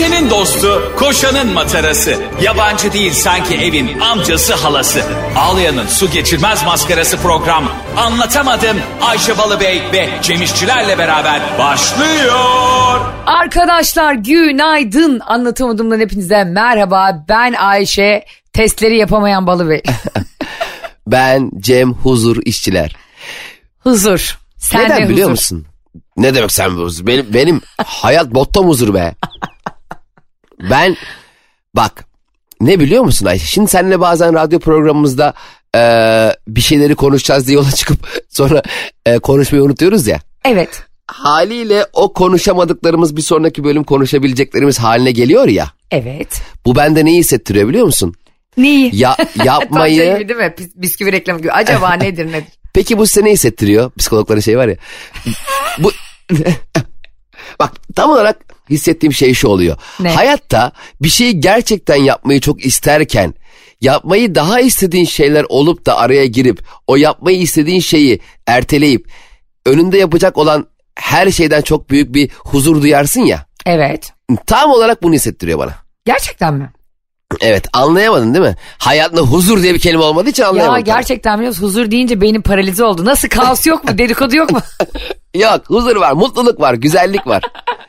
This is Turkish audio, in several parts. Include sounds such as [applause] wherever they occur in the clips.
Ayşe'nin dostu, koşanın matarası. Yabancı değil sanki evin amcası halası. Ağlayan'ın su geçirmez maskarası program. Anlatamadım Ayşe Balıbey ve Cemişçilerle beraber başlıyor. Arkadaşlar günaydın. Anlatamadığımdan hepinize merhaba. Ben Ayşe. Testleri yapamayan Balıbey. [laughs] Ben Cem Huzur işçiler. huzur. Sen Neden de biliyor huzur. musun? Ne demek sen huzur? Benim, benim hayat mottom huzur be. [laughs] Ben bak ne biliyor musun Ayşe? Şimdi seninle bazen radyo programımızda eee, bir şeyleri konuşacağız diye yola çıkıp [laughs] sonra eee, konuşmayı unutuyoruz ya. Evet. Haliyle o konuşamadıklarımız bir sonraki bölüm konuşabileceklerimiz haline geliyor ya. Evet. Bu bende neyi hissettiriyor biliyor musun? Neyi? Ya [laughs] Tam şey yapmayı gibi değil mi? Bis- Bisküvi reklamı gibi. Acaba [laughs] nedir nedir? Peki bu size ne hissettiriyor? Psikologların şey var ya. bu Bak tam olarak hissettiğim şey şu oluyor. Ne? Hayatta bir şeyi gerçekten yapmayı çok isterken yapmayı daha istediğin şeyler olup da araya girip o yapmayı istediğin şeyi erteleyip önünde yapacak olan her şeyden çok büyük bir huzur duyarsın ya. Evet. Tam olarak bunu hissettiriyor bana. Gerçekten mi? Evet anlayamadın değil mi? Hayatında huzur diye bir kelime olmadığı için Ya anlayamadım. gerçekten biliyor musun? Huzur deyince beynim paralize oldu. Nasıl kaos yok mu? Dedikodu yok mu? [laughs] Yok huzur var, mutluluk var, güzellik var. [laughs]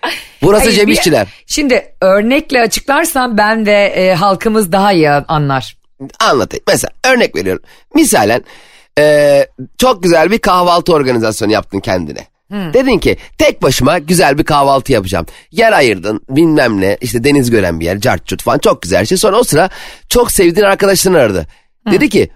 Burası Hayır, Cem bir- İşçiler. Şimdi örnekle açıklarsam ben de e, halkımız daha iyi anlar. Anlatayım. Mesela örnek veriyorum. Misalen eee, çok güzel bir kahvaltı organizasyonu yaptın kendine. Dedin ki tek başıma güzel bir kahvaltı yapacağım. Yer ayırdın bilmem ne işte deniz gören bir yer cart cut falan çok güzel şey. Sonra o sıra çok sevdiğin arkadaşların aradı. Dedi ki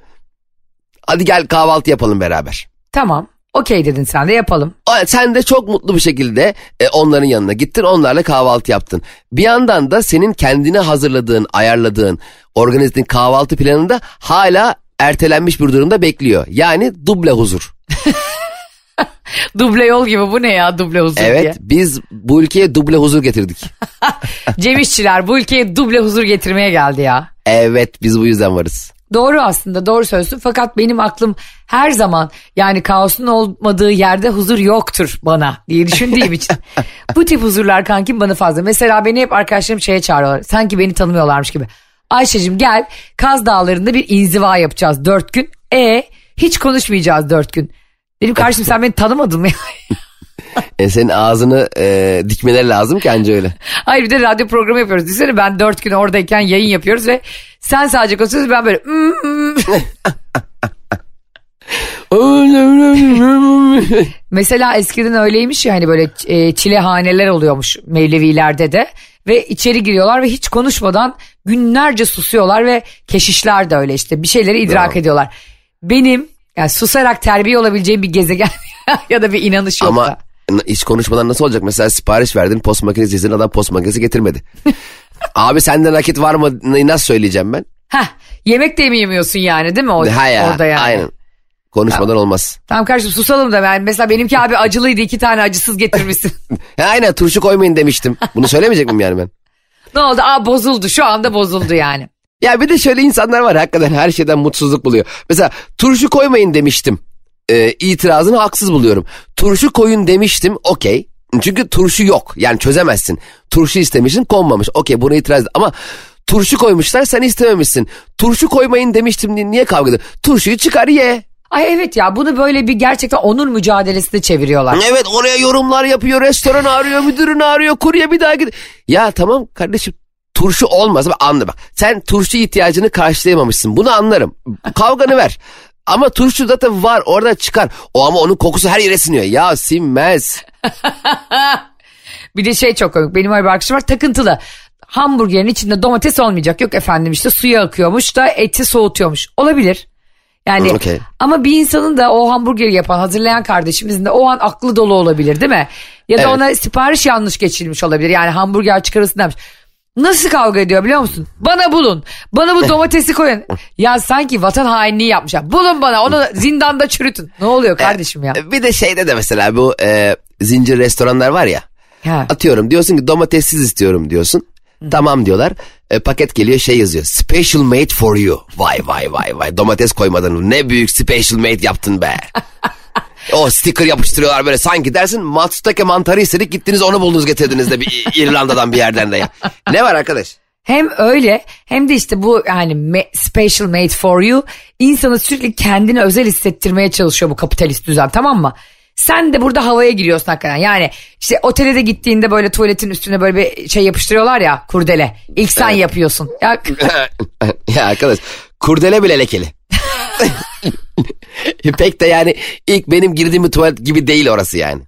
hadi gel kahvaltı yapalım beraber. Tamam. Okey dedin sen de yapalım. Sen de çok mutlu bir şekilde e, onların yanına gittin onlarla kahvaltı yaptın. Bir yandan da senin kendine hazırladığın, ayarladığın, organize ettiğin kahvaltı planında hala ertelenmiş bir durumda bekliyor. Yani duble huzur. [laughs] Duble yol gibi bu ne ya duble huzur diye. Evet biz bu ülkeye duble huzur getirdik. [laughs] Cem İşçiler bu ülkeye duble huzur getirmeye geldi ya. Evet biz bu yüzden varız. Doğru aslında doğru söylüyorsun fakat benim aklım her zaman yani kaosun olmadığı yerde huzur yoktur bana diye düşündüğüm [laughs] için. Bu tip huzurlar kankim bana fazla. Mesela beni hep arkadaşlarım şeye çağırıyorlar sanki beni tanımıyorlarmış gibi. Ayşe'cim gel Kaz Dağları'nda bir inziva yapacağız dört gün. E hiç konuşmayacağız dört gün. Dedim kardeşim sen beni tanımadın mı? [laughs] [laughs] E, senin ağzını e, dikmeleri lazım ki anca öyle. Hayır bir de radyo programı yapıyoruz. Düşünsene ben dört gün oradayken yayın yapıyoruz ve sen sadece konuşuyorsun ben böyle "Mm, mm." [laughs] Mesela eskiden öyleymiş ya hani böyle e, çilehaneler oluyormuş Mevlevilerde de. Ve içeri giriyorlar ve hiç konuşmadan günlerce susuyorlar ve keşişler de öyle işte bir şeyleri idrak Bravo. ediyorlar. Benim yani susarak terbiye olabileceğim bir gezegen [laughs] ya da bir inanış yok da. Ama n- hiç konuşmadan nasıl olacak? Mesela sipariş verdin post makinesi izledin adam post makinesi getirmedi. [laughs] Abi sende nakit var mı nasıl söyleyeceğim ben? Heh, yemek de mi yemiyorsun yani değil mi o, Ha ya, orada yani? Aynen. Konuşmadan olmaz. Tamam kardeşim susalım da ben mesela benimki abi acılıydı iki tane acısız getirmişsin. [laughs] Aynen turşu koymayın demiştim. Bunu söylemeyecek miyim yani ben? [laughs] ne oldu? Aa bozuldu şu anda bozuldu yani. Ya bir de şöyle insanlar var hakikaten her şeyden mutsuzluk buluyor. Mesela turşu koymayın demiştim. Ee, itirazını haksız buluyorum. Turşu koyun demiştim okey. Çünkü turşu yok yani çözemezsin. Turşu istemişsin konmamış okey buna itiraz ama turşu koymuşlar sen istememişsin. Turşu koymayın demiştim diye niye kavga ediyor? Turşuyu çıkar ye. Ay evet ya bunu böyle bir gerçekten onur mücadelesine çeviriyorlar. Evet oraya yorumlar yapıyor, restoran arıyor, müdürünü arıyor, kurye bir daha gid. Ya tamam kardeşim turşu olmaz ama anla bak. Sen turşu ihtiyacını karşılayamamışsın. Bunu anlarım. Kavganı ver. Ama turşu zaten var orada çıkar. O ama onun kokusu her yere siniyor. Ya sinmez. [laughs] Bir de şey çok komik benim öyle bir arkadaşım var takıntılı. Hamburgerin içinde domates olmayacak. Yok efendim işte suya akıyormuş da eti soğutuyormuş. Olabilir. Yani Okey. ama bir insanın da o hamburgeri yapan hazırlayan kardeşimizin de o an aklı dolu olabilir değil mi? Ya da Evet. ona sipariş yanlış geçirilmiş olabilir. Yani hamburger çıkarılsın demiş. Nasıl kavga ediyor biliyor musun? Bana bulun. Bana bu [laughs] domatesi koyun. ya sanki vatan hainliği yapmışlar. Bulun bana onu [laughs] zindanda çürütün. Ne oluyor kardeşim ya? Bir de şeyde de mesela bu e, zincir restoranlar var ya. Ha. Atıyorum diyorsun ki domatessiz istiyorum diyorsun. Tamam diyorlar. E, paket geliyor şey yazıyor. Special made for you. Vay vay vay vay. Domates koymadın. Ne büyük special made yaptın be. [laughs] O sticker yapıştırıyorlar böyle sanki dersin Matsutake mantarı istedik gittiniz onu buldunuz getirdiniz de bir İrlanda'dan bir yerden de. Ne var arkadaş? Hem öyle hem de işte bu yani special made for you insanı sürekli kendine özel hissettirmeye çalışıyor bu kapitalist düzen tamam mı? Sen de burada havaya giriyorsun hakikaten. Yani işte otele de gittiğinde böyle tuvaletin üstüne böyle bir şey yapıştırıyorlar ya kurdele. İlk sen yapıyorsun. Ya, [laughs] ya arkadaş kurdele bile lekeli. [laughs] [laughs] Pek de yani ilk benim girdiğim bir tuvalet gibi değil orası yani.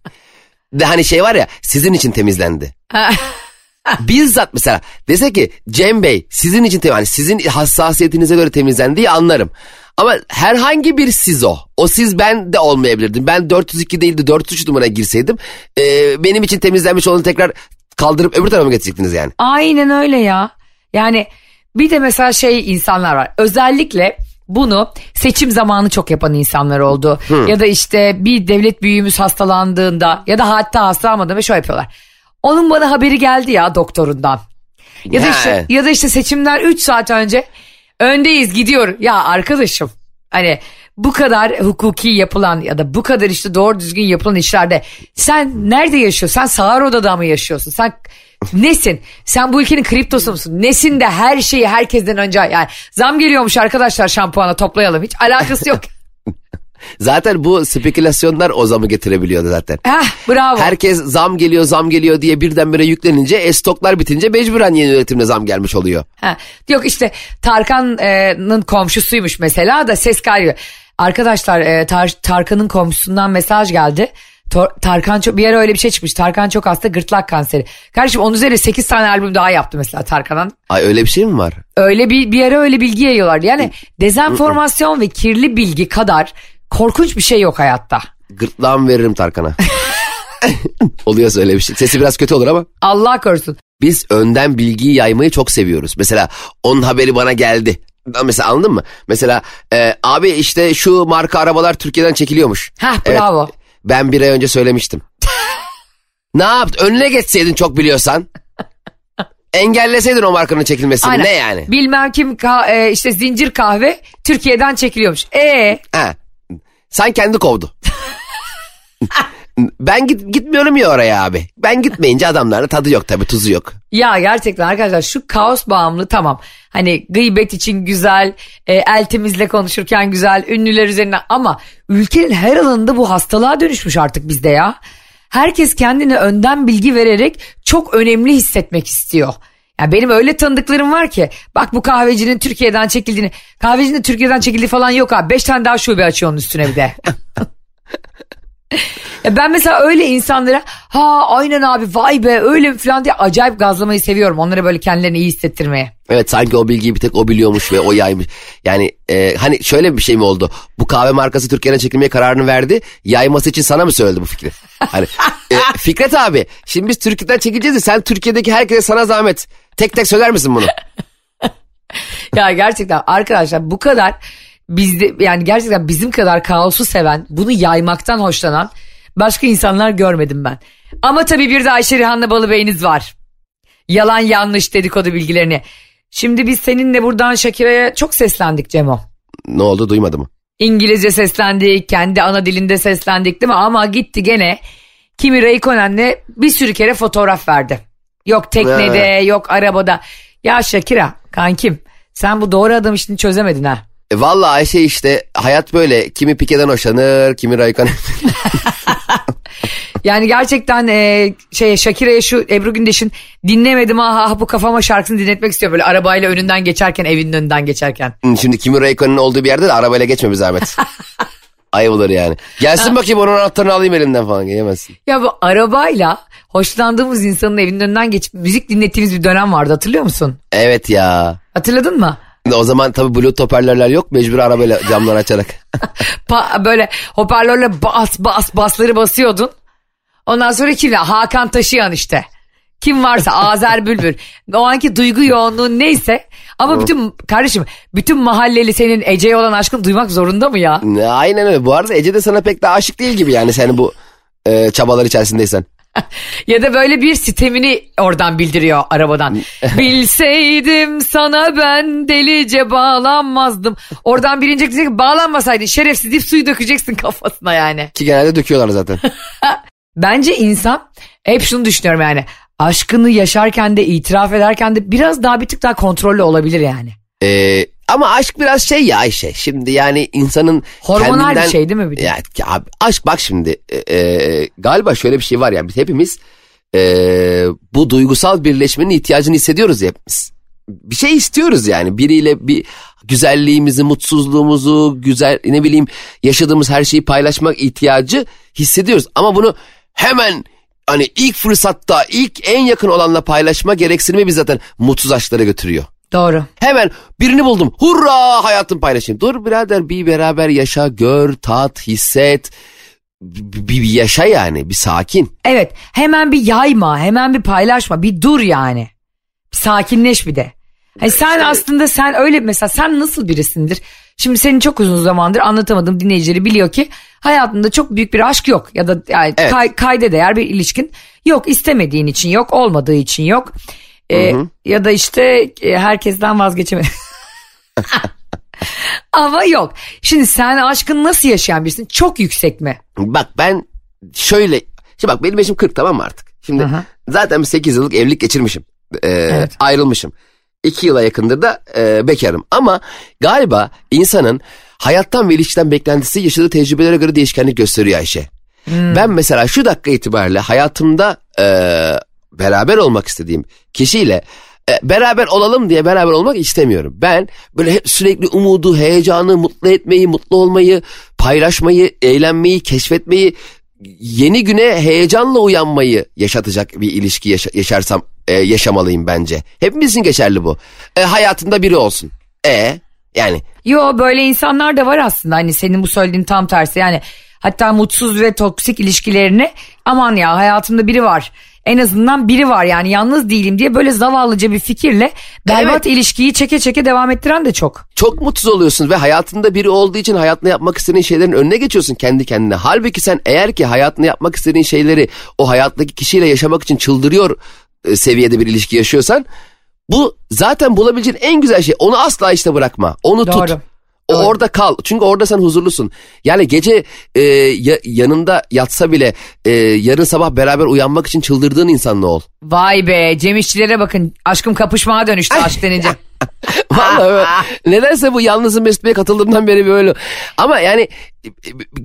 De hani şey var ya sizin için temizlendi. [laughs] Bizzat mesela dese ki Cem Bey sizin için temizlendi. Yani sizin hassasiyetinize göre temizlendiği anlarım. Ama herhangi bir siz o. O siz ben de olmayabilirdim. Ben 402 değil de 403 numara girseydim. e, benim için temizlenmiş olanı tekrar kaldırıp öbür tarafa mı getirecektiniz yani? Aynen öyle ya. Yani bir de mesela şey insanlar var. Özellikle bunu seçim zamanı çok yapan insanlar oldu. Ya da işte bir devlet büyüğümüz hastalandığında ya da hatta hastalanmadı ve şöyle yapıyorlar. Onun bana haberi geldi ya doktorundan. Ya da işte ya da işte seçimler 3 saat önce öndeyiz gidiyor. Ya arkadaşım hani bu kadar hukuki yapılan ya da bu kadar işte doğru düzgün yapılan işlerde sen nerede yaşıyorsun? Sen sağır odada mı yaşıyorsun? Sen nesin? Sen bu ülkenin kriptosu musun? Nesin de her şeyi herkesten önce yani zam geliyormuş arkadaşlar şampuana toplayalım. Hiç alakası yok. Zaten bu spekülasyonlar o zamı getirebiliyordu zaten. Heh, bravo. Herkes zam geliyor zam geliyor diye birdenbire yüklenince e, stoklar bitince mecburen yeni üretimle zam gelmiş oluyor. Ha, yok işte Tarkan'ın komşusuymuş mesela da ses kaydediyor. Arkadaşlar e, Tar- Tarkan'ın komşusundan mesaj geldi. Tor- Tarkan çok bir ara öyle bir şey çıkmış. Tarkan çok hasta gırtlak kanseri. Kardeşim onun üzerine 8 tane albüm daha yaptı mesela Tarkan'ın. Ay öyle bir şey mi var? Öyle bir bir ara öyle bilgi yayıyorlardı. Yani dezenformasyon ve kirli bilgi kadar korkunç bir şey yok hayatta. Gırtlağımı veririm Tarkan'a. [laughs] Oluyorsa öyle bir şey. Sesi biraz kötü olur ama. Allah korusun. Biz önden bilgiyi yaymayı çok seviyoruz. Mesela onun haberi bana geldi. Mesela anladın mı? Mesela e, abi işte şu marka arabalar Türkiye'den çekiliyormuş. Hah Evet, bravo. ben bir ay önce söylemiştim. [laughs] ne yaptın? Önüne geçseydin çok biliyorsan. Engelleseydin o markanın çekilmesini. Aynen. Ne yani? Bilmem kim ka- e, işte zincir kahve Türkiye'den çekiliyormuş. E Ha. Sen kendi kovdu. [laughs] ben git, gitmiyorum ya oraya abi. Ben gitmeyince adamların tadı yok tabii tuzu yok. Ya gerçekten arkadaşlar şu kaos bağımlı tamam. Hani gıybet için güzel, e, eltimizle konuşurken güzel, ünlüler üzerine ama ülkenin her alanında bu hastalığa dönüşmüş artık bizde ya. Herkes kendine önden bilgi vererek çok önemli hissetmek istiyor. Ya benim öyle tanıdıklarım var ki bak bu kahvecinin Türkiye'den çekildiğini kahvecinin Türkiye'den çekildiği falan yok abi. Beş tane daha şube açıyor onun üstüne bir de. [laughs] [laughs] Ya ben mesela öyle insanlara ha aynen abi vay be öyle mi falan diye acayip gazlamayı seviyorum. Onlara böyle kendilerini iyi hissettirmeye. Evet sanki o bilgiyi bir tek o biliyormuş ve o yaymış. Yani e, hani şöyle bir şey mi oldu? Bu kahve markası Türkiye'den çekilmeye kararını verdi. Yayması için sana mı söyledi bu fikri? Hani e, [laughs] Fikret abi şimdi biz Türkiye'den çekileceğiz de sen Türkiye'deki herkese sana zahmet. Tek tek söyler misin bunu? [laughs] Ya gerçekten arkadaşlar bu kadar bizde yani gerçekten bizim kadar kaosu seven bunu yaymaktan hoşlanan başka insanlar görmedim ben. Ama tabii bir de Ayşe Rihanna Balıbey'iniz var. Yalan yanlış dedikodu bilgilerini. Şimdi biz seninle buradan Şakire'ye çok seslendik Cemo. ne oldu duymadı mı? İngilizce seslendik, kendi ana dilinde seslendik değil mi? Ama gitti gene Kimi Räikkönen'le bir sürü kere fotoğraf verdi. Yok teknede, yok arabada. Ya Şakira kankim sen bu doğru adam işini çözemedin ha. E, vallahi Ayşe işte hayat böyle. Kimi Pike'den hoşlanır, kimi Raykan. [laughs] Yani gerçekten e, şey Şakira'ya şu Ebru Gündeş'in dinlemedim ha ha bu kafama şarkısını dinletmek istiyor böyle arabayla önünden geçerken evinin önünden geçerken. Şimdi kimi Raykan'ın olduğu bir yerde de arabayla geçme bir zahmet. [laughs] Ayıp olur yani. Gelsin bakayım onun anahtarını alayım elimden falan. Gelemezsin. Ya bu arabayla hoşlandığımız insanın evinin önünden geçip müzik dinlettiğimiz bir dönem vardı hatırlıyor musun? Evet ya. Hatırladın mı? O zaman tabii bluetooth hoparlörler yok. Mecbur arabayla camlar açarak. [laughs] Pa- böyle hoparlörle bas bas basları basıyordun. Ondan sonra kimle? Hakan Taşıyan işte. Kim varsa Azer Bülbül. O anki duygu yoğunluğun neyse. Ama bütün kardeşim bütün mahalleli senin Ece'ye olan aşkını duymak zorunda mı ya? Aynen öyle. Bu arada Ece de sana pek de aşık değil gibi yani sen bu e, çabalar içerisindeysen. [laughs] ya da böyle bir sitemini oradan bildiriyor arabadan. [laughs] Bilseydim sana ben delice bağlanmazdım. Oradan birinci diyecek ki bağlanmasaydın şerefsiz deyip suyu dökeceksin kafasına yani. Ki genelde döküyorlar zaten. [laughs] Bence insan hep şunu düşünüyorum yani aşkını yaşarken de itiraf ederken de biraz daha bir tık daha kontrollü olabilir yani. Ee, ama aşk biraz şey ya Ayşe. Şimdi yani insanın Hormonal kendinden... bir şey değil mi bir de? Ya, ya aşk bak şimdi e, e, galiba şöyle bir şey var ya biz hepimiz e, bu duygusal birleşmenin ihtiyacını hissediyoruz ya hepimiz. Bir şey istiyoruz yani biriyle bir güzelliğimizi, mutsuzluğumuzu, güzel ne bileyim yaşadığımız her şeyi paylaşmak ihtiyacı hissediyoruz. Ama bunu hemen hani ilk fırsatta ilk en yakın olanla paylaşma gereksinimi biz zaten mutsuz aşklara götürüyor. Doğru. Hemen birini buldum. Hurra hayatım paylaşayım. Dur birader bir beraber yaşa, gör, tat, hisset. Bir, bir yaşa yani bir sakin. Evet hemen bir yayma hemen bir paylaşma bir dur yani. Bir sakinleş bir de. Hani sen aslında sen öyle mesela sen nasıl birisindir? Şimdi senin çok uzun zamandır anlatamadığım dinleyicileri biliyor ki hayatında çok büyük bir aşk yok ya da yani Evet. kay- kayda değer bir ilişkin yok istemediğin için yok olmadığı için yok. Ee, ya da işte e, herkesten vazgeçeme. [laughs] Ama yok. Şimdi sen aşkını nasıl yaşayan birisin? Çok yüksek mi? Bak ben şöyle. Şimdi bak benim yaşım 40 tamam mı artık? Şimdi hı. zaten bir 8 yıllık evlilik geçirmişim. Ee, Evet. Ayrılmışım. 2 yıla yakındır da e, bekarım. Ama galiba insanın hayattan ve ilişkiden beklentisi yaşadığı tecrübelere göre değişkenlik gösteriyor Ayşe. Ben mesela şu dakika itibariyle hayatımda e, beraber olmak istediğim kişiyle e, beraber olalım diye beraber olmak istemiyorum. Ben böyle hep sürekli umudu, heyecanı, mutlu etmeyi, mutlu olmayı, paylaşmayı, eğlenmeyi, keşfetmeyi, yeni güne heyecanla uyanmayı yaşatacak bir ilişki yaşa- yaşarsam e, yaşamalıyım bence. Hepimiz için geçerli bu. E, hayatında biri olsun. E yani Yo böyle insanlar da var aslında hani senin bu söylediğin tam tersi yani hatta mutsuz ve toksik ilişkilerini aman ya hayatımda biri var en azından biri var yani yalnız değilim diye böyle zavallıca bir fikirle berbat ilişkiyi çeke çeke devam ettiren de çok. çok mutsuz oluyorsun ve hayatında biri olduğu için hayatında yapmak istediğin şeylerin önüne geçiyorsun kendi kendine. Halbuki sen eğer ki hayatında yapmak istediğin şeyleri o hayattaki kişiyle yaşamak için çıldırıyor e, seviyede bir ilişki yaşıyorsan bu zaten bulabileceğin en güzel şey. Onu asla işte bırakma. Onu Doğru. tut. O orada kal. Çünkü orada sen huzurlusun. Yani gece e, ya- yanında yatsa bile e, yarın sabah beraber uyanmak için çıldırdığın insanla ol. Vay be Cem İşçilere bakın aşkım kapışmaya dönüştü aşk denince. [laughs] Vallahi nedense bu yalnızın Mesut Bey'e katıldığımdan beri böyle. Ama yani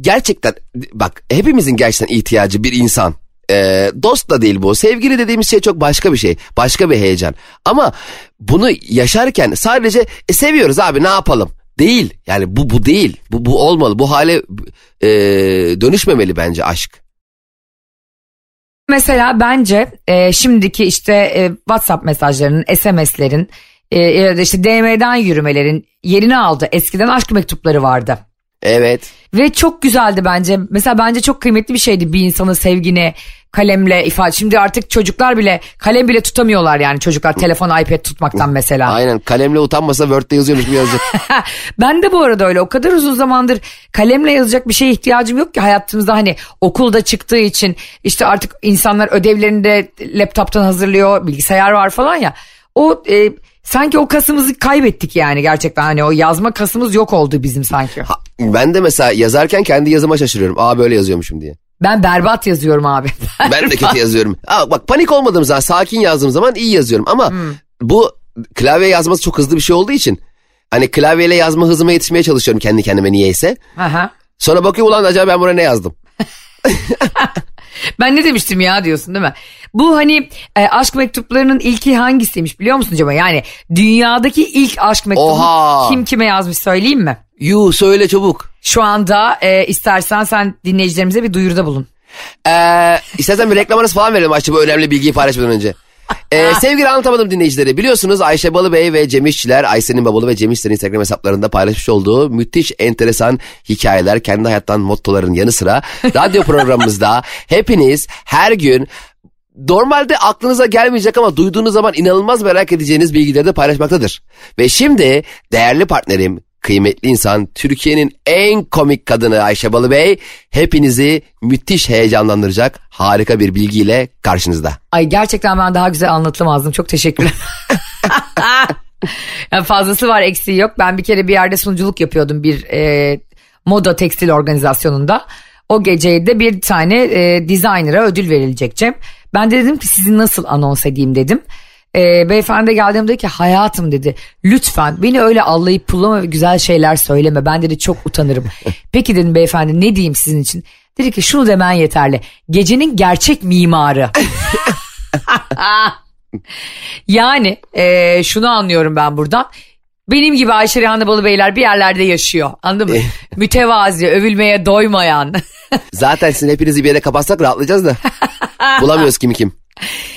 gerçekten bak hepimizin gerçekten ihtiyacı bir insan. Ee, dost da değil bu. Sevgili dediğimiz şey çok başka bir şey. Başka bir heyecan. Ama bunu yaşarken sadece e, seviyoruz abi ne yapalım? Değil. Yani bu bu değil. Bu bu olmalı. Bu hale e, dönüşmemeli bence aşk. Mesela bence e, şimdiki işte e, WhatsApp mesajlarının, SMS'lerin e, ya da işte DM'den yürümelerin yerini aldı. Eskiden aşk mektupları vardı. Evet. Ve çok güzeldi bence. Mesela bence çok kıymetli bir şeydi bir insanın sevgini kalemle ifade. Şimdi artık çocuklar bile kalem bile tutamıyorlar yani çocuklar telefon iPad tutmaktan mesela. [laughs] Aynen kalemle utanmasa Word'de yazıyormuş gibi yazacak. [laughs] ben de bu arada öyle o kadar uzun zamandır kalemle yazacak bir şeye ihtiyacım yok ki hayatımızda hani okulda çıktığı için işte artık insanlar ödevlerini de laptoptan hazırlıyor bilgisayar var falan ya. O e, sanki o kasımızı kaybettik yani gerçekten hani o yazma kasımız yok oldu bizim sanki. Ha, ben de mesela yazarken kendi yazıma şaşırıyorum. Aa böyle yazıyormuşum diye. Ben berbat yazıyorum abi. [laughs] Ben de kötü yazıyorum. Aa, bak panik olmadığım zaman sakin yazdığım zaman iyi yazıyorum. Ama Hmm. bu klavye yazması çok hızlı bir şey olduğu için. Hani klavyeyle yazma hızıma yetişmeye çalışıyorum kendi kendime niyeyse. Aha. Sonra bakıyorum ulan acaba ben buraya ne yazdım? [laughs] Ben ne demiştim ya diyorsun değil mi? Bu hani e, aşk mektuplarının ilki hangisiymiş biliyor musun acaba? Yani dünyadaki ilk aşk mektubu Oha! kim kime yazmış söyleyeyim mi? Yuh söyle çabuk. Şu anda e, istersen sen dinleyicilerimize bir duyuruda bulun. Ee, istersen bir reklam arası falan verelim bu önemli bilgiyi paylaşmadan önce. Ee, sevgili anlatamadım dinleyicileri. Biliyorsunuz Ayşe Balıbey ve Cem İşçiler Ayşe'nin babalı ve Cem İşçiler'in Instagram hesaplarında paylaşmış olduğu müthiş enteresan hikayeler, kendi hayattan mottoların yanı sıra radyo [laughs] programımızda hepiniz her gün normalde aklınıza gelmeyecek ama duyduğunuz zaman inanılmaz merak edeceğiniz bilgileri de paylaşmaktadır. Ve şimdi değerli partnerim kıymetli insan, Türkiye'nin en komik kadını Ayşe Balıbey hepinizi müthiş heyecanlandıracak harika bir bilgiyle karşınızda. Ay gerçekten ben daha güzel anlatamazdım. Çok teşekkürler. [laughs] yani fazlası var eksiği yok. Ben bir kere bir yerde sunuculuk yapıyordum bir e, moda tekstil organizasyonunda. O gecede bir tane e, designer'a ödül verilecek Cem. Ben de dedim ki sizi nasıl anons edeyim dedim. E, beyefendi geldiğimde dedi ki hayatım dedi lütfen beni öyle allayıp pullama ve güzel şeyler söyleme. Ben dedi çok utanırım. [laughs] Peki dedim beyefendi ne diyeyim sizin için? Dedi ki şunu demen yeterli. Gecenin gerçek mimarı. [laughs] yani e, şunu anlıyorum ben buradan. Benim gibi Ayşe Rihanna Balı Beyler bir yerlerde yaşıyor. Anladın mı? [laughs] Mütevazi, övülmeye doymayan. Zaten sizin hepinizi bir yere kapatsak rahatlayacağız da. Bulamıyoruz kimi kim.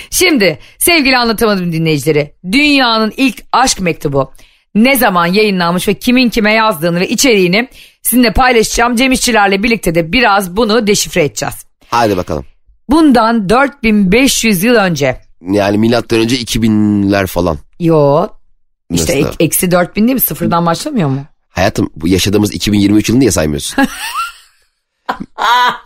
Şimdi sevgili anlatamadım dinleyicileri. Dünyanın ilk aşk mektubu ne zaman yayınlanmış ve kimin kime yazdığını ve içeriğini sizinle paylaşacağım. Cem İşçilerle birlikte de biraz bunu deşifre edeceğiz. Hadi bakalım. Bundan 4500 yıl önce. Yani milattan önce 2000'ler falan. Yo işte ek- eksi 4000 değil mi? Sıfırdan başlamıyor mu? Hayatım bu yaşadığımız 2023 yılını niye saymıyorsun? [laughs]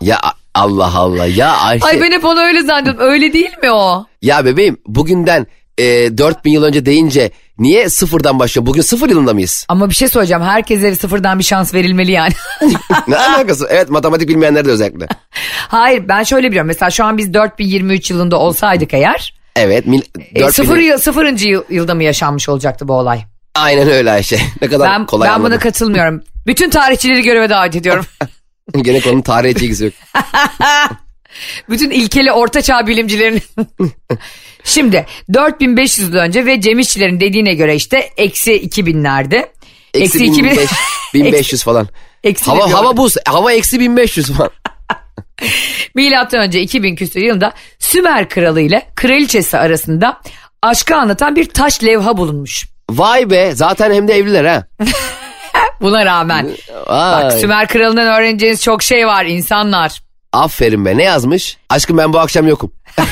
ya Allah Allah ya Ayşe. Ay ben hep onu öyle zannediyorum. Öyle değil mi o? Ya bebeğim bugünden e, 4000 yıl önce deyince niye sıfırdan başlıyor? Bugün sıfır yılında mıyız? Ama bir şey söyleyeceğim. Herkese sıfırdan bir şans verilmeli yani. [laughs] ne alakası? Evet matematik bilmeyenler de özellikle. [laughs] Hayır ben şöyle biliyorum. Mesela şu an biz 4023 yılında olsaydık eğer. Evet. Mil, E, 4000 sıfır yıl, sıfırıncı yıl- yılda mı yaşanmış olacaktı bu olay? Aynen öyle Ayşe. [laughs] Ne kadar Ben, kolay ben buna anladım. katılmıyorum. Bütün tarihçileri göreve davet ediyorum. [laughs] Gene konunun tarihe hiç ilgisi yok. [laughs] Bütün ilkeli ortaçağ bilimcilerin. [laughs] Şimdi 4500 yıl önce ve Cem İşçilerin dediğine göre işte eksi 2000'lerde. Eksi 1500, 1500 falan. Eksi Hava diyorum. hava buz. Hava eksi 1500 falan. Milattan önce 2000 küsur yılında Sümer kralı ile kraliçesi arasında aşkı anlatan bir taş levha bulunmuş. Vay be zaten hem de evliler ha. Buna rağmen Vay. bak Sümer kralından öğreneceğiniz çok şey var insanlar. Aferin be ne yazmış? Aşkım ben bu akşam yokum. [laughs]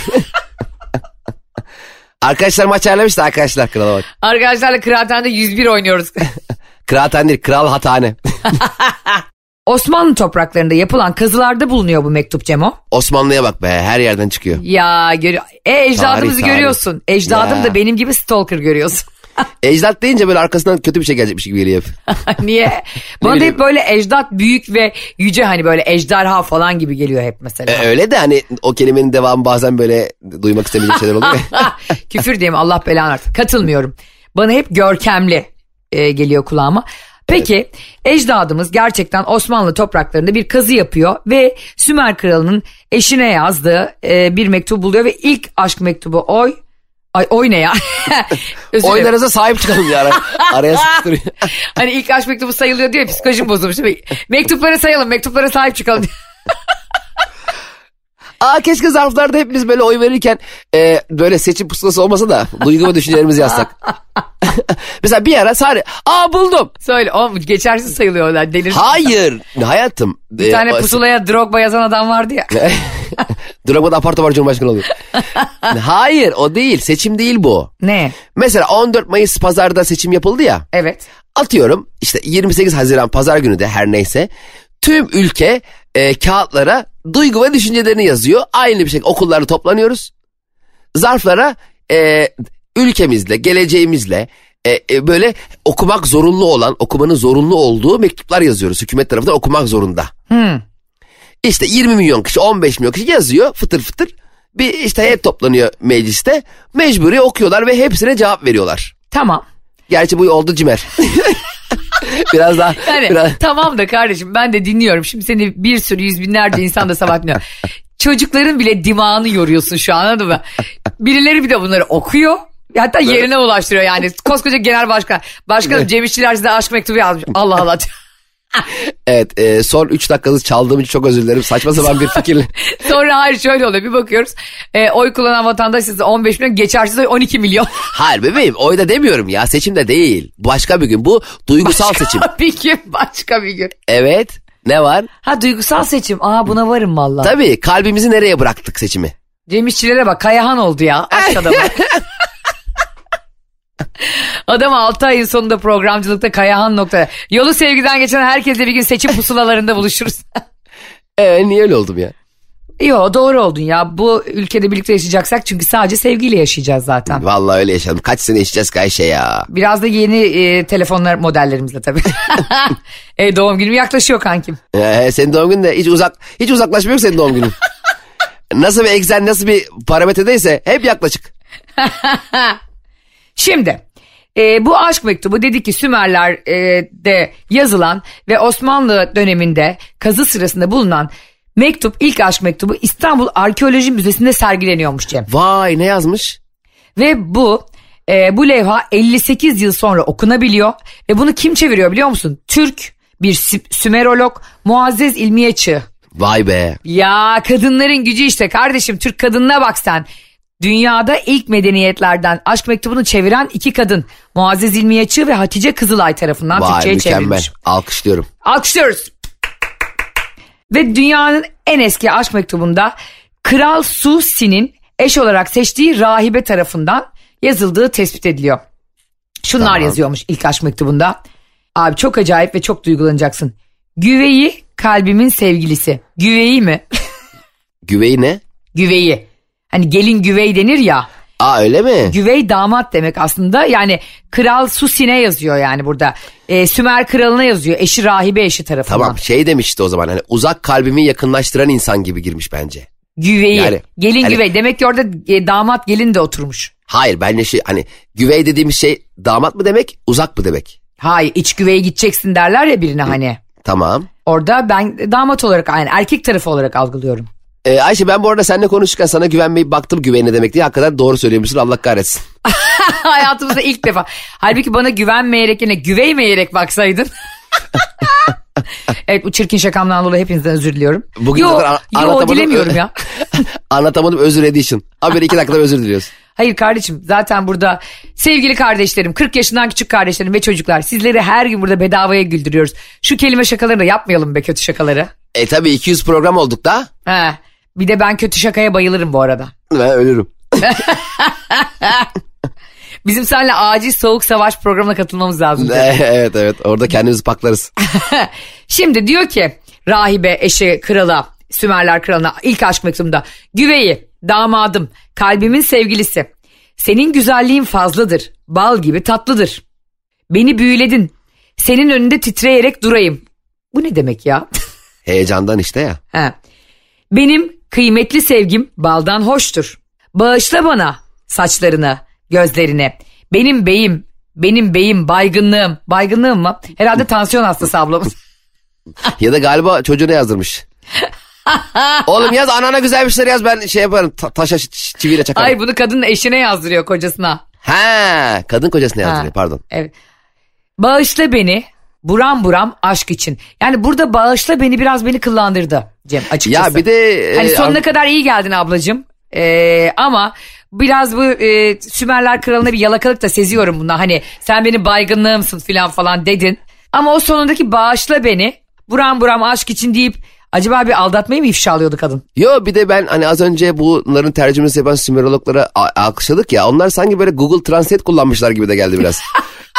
Arkadaşlar maç ayarlamıştı arkadaşlar krala bak. Arkadaşlarla kıraathanede 101 oynuyoruz. [laughs] Kıraathane değil kral hatane. [laughs] Osmanlı topraklarında yapılan kazılarda bulunuyor bu mektup Cemo. Osmanlı'ya bak be her yerden çıkıyor. Ya görüyor. E ecdadımızı Tarih, tarih. görüyorsun. Ecdadım Ya. da benim gibi stalker görüyorsun. [laughs] Ecdat deyince böyle arkasından kötü bir şey gelecekmiş gibi geliyor hep. [laughs] Niye? Bana da hep böyle ecdat büyük ve yüce hani böyle ejderha falan gibi geliyor hep mesela. E, öyle de hani o kelimenin devamı bazen böyle duymak istemediğim şeyler oluyor. [laughs] Küfür diyeyim Allah belanı versin. Katılmıyorum. Bana hep görkemli e, geliyor kulağıma. Peki ecdadımız gerçekten Osmanlı topraklarında bir kazı yapıyor ve Sümer kralının eşine yazdığı e, bir mektup buluyor ve ilk aşk mektubu oy Ay oy ne ya? [laughs] Oylarınıza sahip çıkalım ya. [laughs] Araya sıkıştırıyor. [laughs] Hani ilk aşk mektubu sayılıyor diyor ya, psikolojim bozulmuş. Mektupları sayalım mektuplara sahip çıkalım. Aa keşke zarflarda hepimiz böyle oy verirken e, böyle seçim pusulası olmasa da duygu ve düşüncelerimizi yazsak. Mesela bir ara sadece aa buldum. Söyle o geçersiz sayılıyorlar delir. Hayır hayatım. Bir tane pusulaya Drogba yazan adam vardı ya. Drogba da apar topar Cumhurbaşkanı oluyor. [laughs] Hayır o değil seçim değil bu. ne? Mesela 14 Mayıs pazarda seçim yapıldı ya. Evet. Atıyorum işte 28 Haziran pazar günü de her neyse tüm ülke e, kağıtlara duygu ve düşüncelerini yazıyor. Aynı bir şekilde okullarda toplanıyoruz. Zarflara e, ülkemizle, geleceğimizle e, e, böyle okumak zorunlu olan, okumanın zorunlu olduğu mektuplar yazıyoruz. Hükümet tarafından okumak zorunda. Hmm. İşte 20 milyon kişi, 15 milyon kişi yazıyor fıtır fıtır. Bir işte hep toplanıyor mecliste. Mecburi okuyorlar ve hepsine cevap veriyorlar. Tamam. Gerçi bu oldu cimer. [laughs] biraz daha Yani biraz, tamam da kardeşim ben de dinliyorum. Şimdi seni bir sürü yüz binlerce insan da sabah dinliyor. Çocukların bile dimağını yoruyorsun şu an anladın mı? Birileri bir de bunları okuyor. Hatta yerine ulaştırıyor yani. Koskoca genel başkan. Başkanım Cem İşçiler size aşk mektubu yazmış. Allah Allah. Evet e, son 3 dakikanızı çaldığım için çok özür dilerim. Saçma sapan bir [laughs] fikirle. Sonra hayır şöyle oluyor bir bakıyoruz. E, oy kullanan vatandaş size 15 milyon geçersiz oy 12 milyon. [laughs] Hayır bebeğim oyda demiyorum ya seçimde değil. Başka bir gün bu duygusal seçim. [laughs] bir gün başka bir gün. Evet ne var? Ha duygusal seçim. Aa buna varım valla. Tabii kalbimizi nereye bıraktık seçimi? Cem İşçilere bak Kayahan oldu ya. Aşk adamı. Adam 6 ayın sonunda programcılıkta Kayahan nokta. Yolu sevgiden geçen herkesle bir gün seçim pusulalarında buluşuruz. [laughs] Ee, niye öyle oldum ya? Yo doğru oldun ya. Bu ülkede birlikte yaşayacaksak çünkü sadece sevgiyle yaşayacağız zaten. Vallahi öyle yaşadım. Kaç sene yaşayacağız ki Ayşe ya? Biraz da yeni e, telefonlar modellerimizle tabii. [laughs] e, doğum günüm yaklaşıyor kankim. Ee, senin doğum günün de hiç uzak hiç uzaklaşmıyor senin doğum günün. [laughs] nasıl bir eksen nasıl bir parametredeyse hep yaklaşık. Şimdi e, bu aşk mektubu dedi ki Sümerler'de yazılan ve Osmanlı döneminde kazı sırasında bulunan mektup ilk aşk mektubu İstanbul Arkeoloji Müzesi'nde sergileniyormuş Cem. Vay ne yazmış? Ve bu e, bu levha 58 yıl sonra okunabiliyor ve bunu kim çeviriyor biliyor musun? Türk bir Sü- Sümerolog Muazzez İlmiye Çığ. Vay be. Ya kadınların gücü işte kardeşim Türk kadınına bak sen. Dünyada ilk medeniyetlerden aşk mektubunu çeviren iki kadın. Muazzez İlmiye Çığ ve Hatice Kızılay tarafından Vay Türkçe'ye mükemmel. çevrilmiş. Alkışlıyorum. Alkışlıyoruz. Ve dünyanın en eski aşk mektubunda Kral Susi'nin eş olarak seçtiği rahibe tarafından yazıldığı tespit ediliyor. Şunlar Tamam. yazıyormuş ilk aşk mektubunda. Abi çok acayip ve çok duygulanacaksın. Güveyi kalbimin sevgilisi. Güveyi mi? [laughs] Güvey ne? güveyi. Hani gelin güvey denir ya. Aa öyle mi? Güvey damat demek aslında. Yani Kral Susi'ne yazıyor yani burada. Ee, Sümer kralına yazıyor. Eşi rahibe eşi tarafından. Tamam şey demişti o zaman hani uzak kalbimi yakınlaştıran insan gibi girmiş bence. Güveyi. Yani- gelin hani- güvey. Demek ki orada e, damat gelin de oturmuş. Hayır bence şey hani güvey dediğimiz şey damat mı demek uzak mı demek? Hayır iç güveye gideceksin derler ya birine hani. Tamam. Orada ben damat olarak yani erkek tarafı olarak algılıyorum. Ee, Ayşe ben bu arada seninle konuşurken sana güvenmeyip baktım güvey ne demek diye hakikaten doğru söylüyormuşsun Allah kahretsin. [laughs] Hayatımızda ilk defa. Halbuki bana güvenmeyerek yine güveymeyerek baksaydın. [laughs] evet bu çirkin şakamdan dolayı hepinizden özür diliyorum. Bugün yo, zaten a- yo dilemiyorum ya. [laughs] Anlatamadım özür edition. Haberi iki dakikada özür diliyoruz. Hayır kardeşim zaten burada sevgili kardeşlerim 40 yaşından küçük kardeşlerim ve çocuklar sizleri her gün burada bedavaya güldürüyoruz. Şu kelime şakalarını da yapmayalım be kötü şakaları. E tabi 200 program olduk da. He. Bir de ben kötü şakaya bayılırım bu arada. Ben ölürüm. [laughs] Bizim seninle acil soğuk savaş programına katılmamız lazım. [laughs] evet evet orada kendimizi paklarız. [laughs] Şimdi diyor ki rahibe eşi krala Sümerler kralına ilk aşk mektubunda güveyi damadım kalbimin sevgilisi senin güzelliğin fazladır bal gibi tatlıdır beni büyüledin senin önünde titreyerek durayım bu ne demek ya Heyecandan işte ya. Ha. benim kıymetli sevgim baldan hoştur bağışla bana saçlarını gözlerini benim beyim benim beyim baygınlığım baygınlığım mı herhalde tansiyon hastası ablamız [laughs] Ya da galiba çocuğuna yazdırmış. [laughs] Oğlum yaz anana güzel bir şeyler yaz ben şey yaparım ta- taşa çiviyle çakarım. Ay bunu kadının eşine yazdırıyor kocasına. Ha kadın kocasına yazdırıyor Ha, pardon. Evet. Bağışla beni buram buram aşk için. Yani burada bağışla beni biraz beni kıllandırdı Cem açıkçası. Ya bir de... Hani e, sonuna kadar iyi geldin ablacığım. Ee, ama biraz bu e, Sümerler kralına bir yalakalık da seziyorum bunda. Hani sen benim baygınlığımsın falan falan dedin. Ama o sonundaki bağışla beni buram buram aşk için deyip acaba bir aldatmayı mı ifşa alıyordu kadın? Yo bir de ben hani az önce bunların tercümesi yapan Sümerologlara alkışladık ya. Onlar sanki böyle Google Translate kullanmışlar gibi de geldi biraz.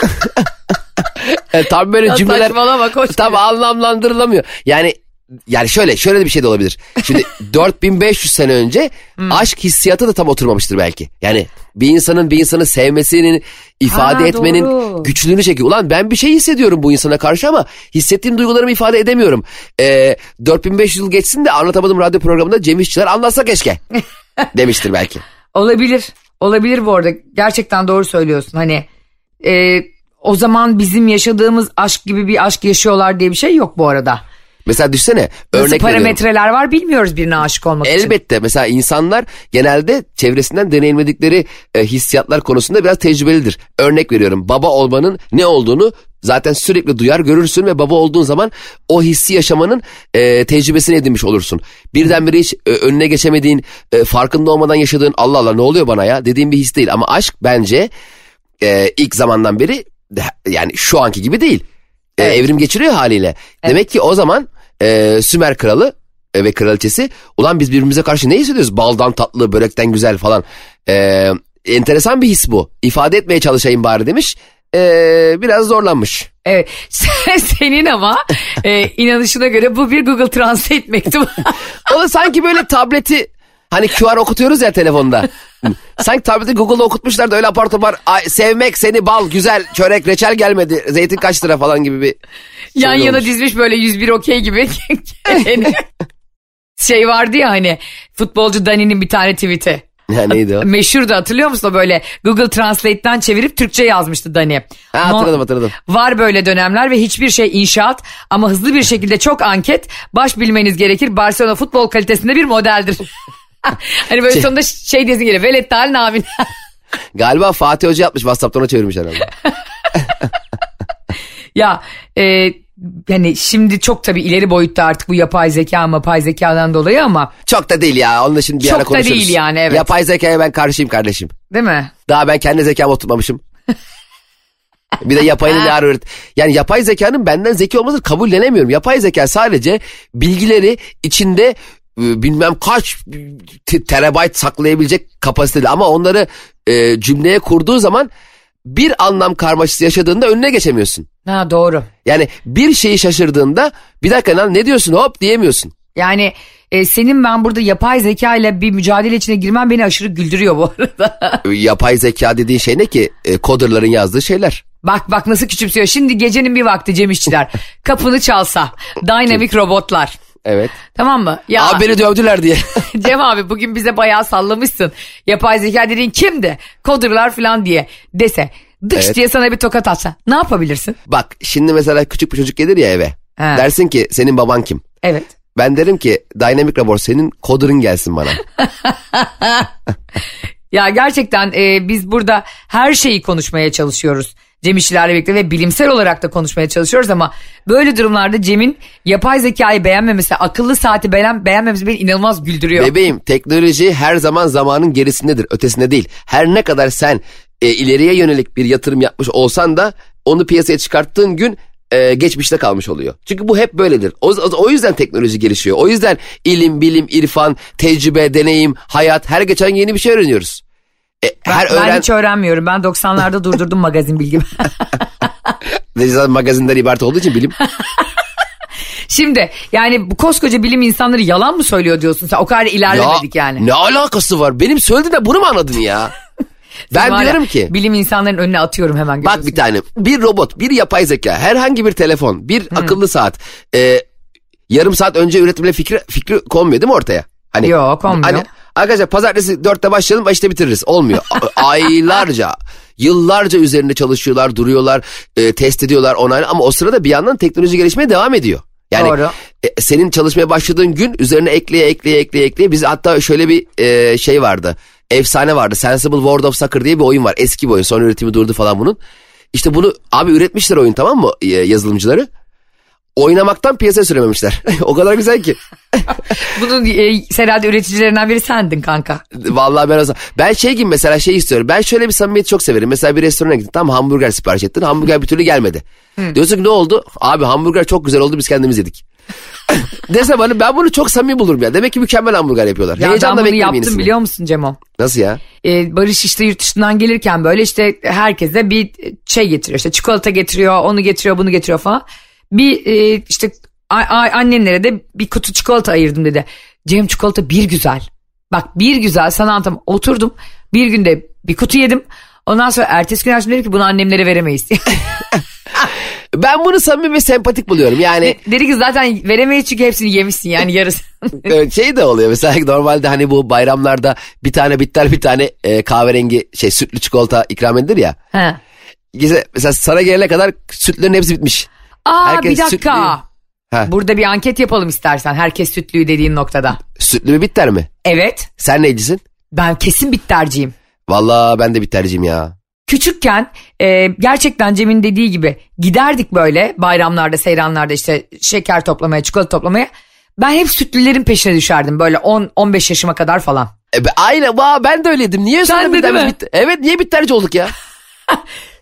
[laughs] yani tam böyle Ya cümleler saçmalama, koş tam gibi. anlamlandırılamıyor. Yani yani şöyle şöyle de bir şey de olabilir. Şimdi [laughs] 4500 sene önce Hmm. aşk hissiyatı da tam oturmamıştır belki. Yani bir insanın bir insanı sevmesinin ifade Ha, etmenin doğru. güçlüğünü çekiyor. Ulan ben bir şey hissediyorum bu insana karşı ama hissettiğim duygularımı ifade edemiyorum. Ee, 4500 yıl geçsin de anlatamadım radyo programında Cem İşçiler anlatsa keşke [laughs] demiştir belki. Olabilir. Olabilir bu arada. Gerçekten doğru söylüyorsun. Hani e, o zaman bizim yaşadığımız aşk gibi bir aşk yaşıyorlar diye bir şey yok bu arada. Mesela düşsene Nasıl örnek veriyorum. parametreler var bilmiyoruz birine aşık olmak için. Elbette mesela insanlar genelde çevresinden deneyimledikleri e, hissiyatlar konusunda biraz tecrübelidir. Örnek veriyorum baba olmanın ne olduğunu zaten sürekli duyar görürsün ve baba olduğun zaman o hissi yaşamanın e, tecrübesini edinmiş olursun. Birdenbire hiç e, önüne geçemediğin e, farkında olmadan yaşadığın Allah Allah ne oluyor bana ya dediğin bir his değil. Ama aşk bence e, ilk zamandan beri yani şu anki gibi değil. E, Evet. evrim geçiriyor haliyle. Demek ki o zaman e, Sümer kralı e, ve kraliçesi ulan biz birbirimize karşı ne hissediyoruz? Baldan tatlı, börekten güzel falan. E, enteresan bir his bu. İfade etmeye çalışayım bari demiş. ee, biraz zorlanmış. Evet. [laughs] Senin ama e, inanışına göre bu bir Google Translate mektubu. [laughs] o da sanki böyle tableti hani QR okutuyoruz ya telefonda. [laughs] sanki tableti Google'da okutmuşlar da öyle apar topar "Ay, sevmek seni bal güzel çörek reçel gelmedi zeytin kaç lira falan gibi bir Yan şey yana olmuş. dizmiş böyle 101 okey gibi. [laughs] şey vardı ya hani futbolcu Dani'nin bir tane tweet'i. Ha, neydi o? Meşhurdu hatırlıyor musun o böyle Google Translate'ten çevirip Türkçe yazmıştı Dani. Ha, hatırladım, hatırladım. Var böyle dönemler ve hiçbir şey inşaat ama hızlı bir şekilde çok anket baş bilmeniz gerekir. Barcelona futbol kalitesinde bir modeldir. [laughs] [laughs] hani böyle Şey- sonunda şey diyesin geliyor. Velet tal namin. [laughs] Galiba Fatih Hoca yapmış WhatsApp'tan ona çevirmiş herhalde. [laughs] ya e, hani şimdi çok tabii ileri boyutta artık bu yapay zeka mapay zekadan dolayı ama Çok da değil ya onunla şimdi bir Çok ara da konuşuruz. değil yani, evet. Yapay zekaya ben karşıyım kardeşim. değil mi? Daha ben kendi zekamı oturtmamışım. bir de yapayın ne öğret. Yani yapay zekanın benden zeki olmasını kabullenemiyorum. Yapay zeka sadece bilgileri içinde bilmem kaç te- terabayt saklayabilecek kapasiteli ama onları e, cümleye kurduğu zaman bir anlam karmaşası yaşadığında önüne geçemiyorsun. Ha doğru. Yani bir şeyi şaşırdığında bir dakika lan ne diyorsun hop diyemiyorsun. Yani e, senin ben burada yapay zeka ile bir mücadele içine girmen beni aşırı güldürüyor bu arada. [laughs] E, Yapay zeka dediğin şey ne ki? E, coderların yazdığı şeyler. bak bak nasıl küçümsüyor. Şimdi gecenin bir vakti Cem İşçiler kapını çalsa dynamic robotlar. Evet. Tamam mı? Ya Abi beni dövdüler diye. [laughs] Cem abi bugün bize bayağı sallamışsın. Yapay zeka dediğin kimdi? Coderlar falan diye dese. Dıç Evet. diye sana bir tokat atsa ne yapabilirsin? Bak şimdi mesela küçük bir çocuk gelir ya eve. Ha. Dersin ki senin baban kim? Evet. Ben derim ki Dynamic Robot senin coder'ın gelsin bana. [laughs] Ya gerçekten e, biz burada her şeyi konuşmaya çalışıyoruz. Cem İşçilerle birlikte ve bilimsel olarak da konuşmaya çalışıyoruz ama böyle durumlarda Cem'in yapay zekayı beğenmemesi, akıllı saati beğen, beğenmemesi beni inanılmaz güldürüyor. Bebeğim teknoloji her zaman zamanın gerisindedir ötesinde değil. Her ne kadar sen e, ileriye yönelik bir yatırım yapmış olsan da onu piyasaya çıkarttığın gün e, geçmişte kalmış oluyor. Çünkü bu hep böyledir. O, o, o yüzden teknoloji gelişiyor. O yüzden ilim, bilim, irfan, tecrübe, deneyim, hayat her geçen yeni bir şey öğreniyoruz. E, ben, her ben öğren hiç öğrenmiyorum. Ben 90'larda durdurdum magazin bilgimi. [laughs] zaten magazinden ibaret olduğu için bilim. [laughs] Şimdi yani bu koskoca bilim insanları yalan mı söylüyor diyorsun sen? O kadar ilerlemedik yani. Ne alakası var? Benim söylediğimde bunu mu anladın ya? [laughs] ben ya, diyorum ki Bilim insanların önüne atıyorum hemen. bak bir tane bir robot, bir yapay zeka, herhangi bir telefon, bir akıllı saat e, yarım saat önce üretimle fikri, fikri konmuyor değil mi ortaya? Hani, Yok, konmuyor. Hani, arkadaşlar pazartesi dörtte başlayalım başta bitiririz. Olmuyor. [laughs] Aylarca, yıllarca üzerinde çalışıyorlar, duruyorlar, e, test ediyorlar, onaylı ama o sırada bir yandan teknoloji gelişmeye devam ediyor. Yani Doğru. e, senin çalışmaya başladığın gün üzerine ekleye ekleye ekleye ekleye biz hatta şöyle bir e, şey vardı. Efsane vardı. Sensible World of Soccer diye bir oyun var. Eski bir oyun. Son üretimi durdu falan bunun. İşte bunu abi üretmişler oyun tamam mı e, yazılımcıları? Oynamaktan piyasaya sürememişler. [laughs] o kadar güzel ki. [laughs] Bunun e, herhalde üreticilerinden biri sendin kanka. Vallahi ben o zaman. Ben şey gibi mesela şey istiyorum. Ben şöyle bir samimiyeti çok severim. Mesela bir restorana gittin tam hamburger sipariş ettin. Hamburger bir türlü gelmedi. Diyorsun ki ne oldu? Abi hamburger çok güzel oldu biz kendimiz yedik. [laughs] Dese bana ben bunu çok samimi bulurum ya. Demek ki mükemmel hamburger yapıyorlar. Ya ben Heyecanla bunu bekliyorum yaptım yenisini. biliyor musun Cemo? Nasıl ya? Ee, Barış işte yurt dışından gelirken böyle işte herkese bir şey getiriyor. İşte çikolata getiriyor, onu getiriyor, bunu getiriyor falan. Bir e, işte a- a- annenlere de bir kutu çikolata ayırdım dedi. Cem çikolata bir güzel. Bak bir güzel sana anlatamam. Oturdum bir günde bir kutu yedim. Ondan sonra ertesi gün açtım dedim ki bunu annemlere veremeyiz. [laughs] Ben bunu samimi ve sempatik buluyorum. Yani dedi ki zaten veremeyiz çünkü hepsini yemişsin yani yarısı. [laughs] şey de oluyor. Mesela normalde hani bu bayramlarda bir tane bitter bir tane e, kahverengi şey sütlü çikolata ikram edilir ya. Mesela mesela sana gelene kadar sütlerin hepsi bitmiş. Aa Herkes bir dakika. sütlü- Ha. Burada bir anket yapalım istersen herkes sütlüyü dediğin noktada. Sütlü bir bitter mi? Evet Sen neycisin? ben kesin bitterciyim. Vallahi ben de bitterciyim ya. Küçükken e, gerçekten Cem'in dediği gibi giderdik böyle bayramlarda seyranlarda işte şeker toplamaya çikolata toplamaya. Ben hep sütlülerin peşine düşerdim böyle 10-15 yaşıma kadar falan. E, aynen ben de öyleydim. Niye Sen de değil mi? bitti? Evet niye bitterci olduk ya? [laughs]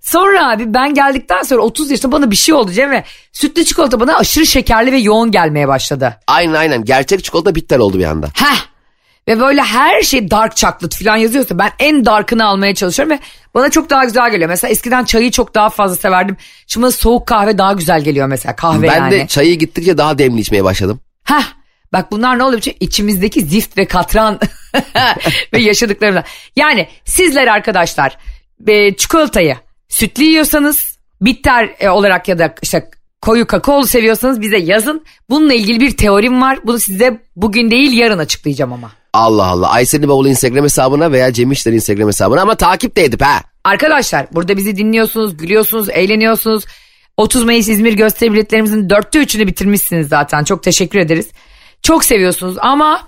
Sonra abi ben geldikten sonra 30 yaşında bana bir şey oldu Cem ve sütlü çikolata bana aşırı şekerli ve yoğun gelmeye başladı. Aynen aynen gerçek çikolata bitter oldu bir anda. Heh ve böyle her şey dark chocolate falan yazıyorsa ben en darkını almaya çalışıyorum ve bana çok daha güzel geliyor. Mesela eskiden çayı çok daha fazla severdim. Şimdi bana soğuk kahve daha güzel geliyor mesela kahve Ben yani. de çayı gittikçe daha demli içmeye başladım. Heh, bak bunlar ne oluyor? Çünkü içimizdeki zift ve katran [laughs] ve yaşadıklarımla. Yani sizler arkadaşlar e, çikolatayı sütlü yiyorsanız bitter e, olarak ya da işte koyu kakaolu seviyorsanız bize yazın. Bununla ilgili bir teorim var. Bunu size bugün değil yarın açıklayacağım ama. Allah Allah. Aysel'i Bavulu Instagram hesabına veya Cem İşler Instagram hesabına ama takip de edip ha. Arkadaşlar burada bizi dinliyorsunuz, gülüyorsunuz, eğleniyorsunuz. 30 Mayıs İzmir gösteri biletlerimizin dörtte üçünü bitirmişsiniz zaten. Çok teşekkür ederiz. Çok seviyorsunuz ama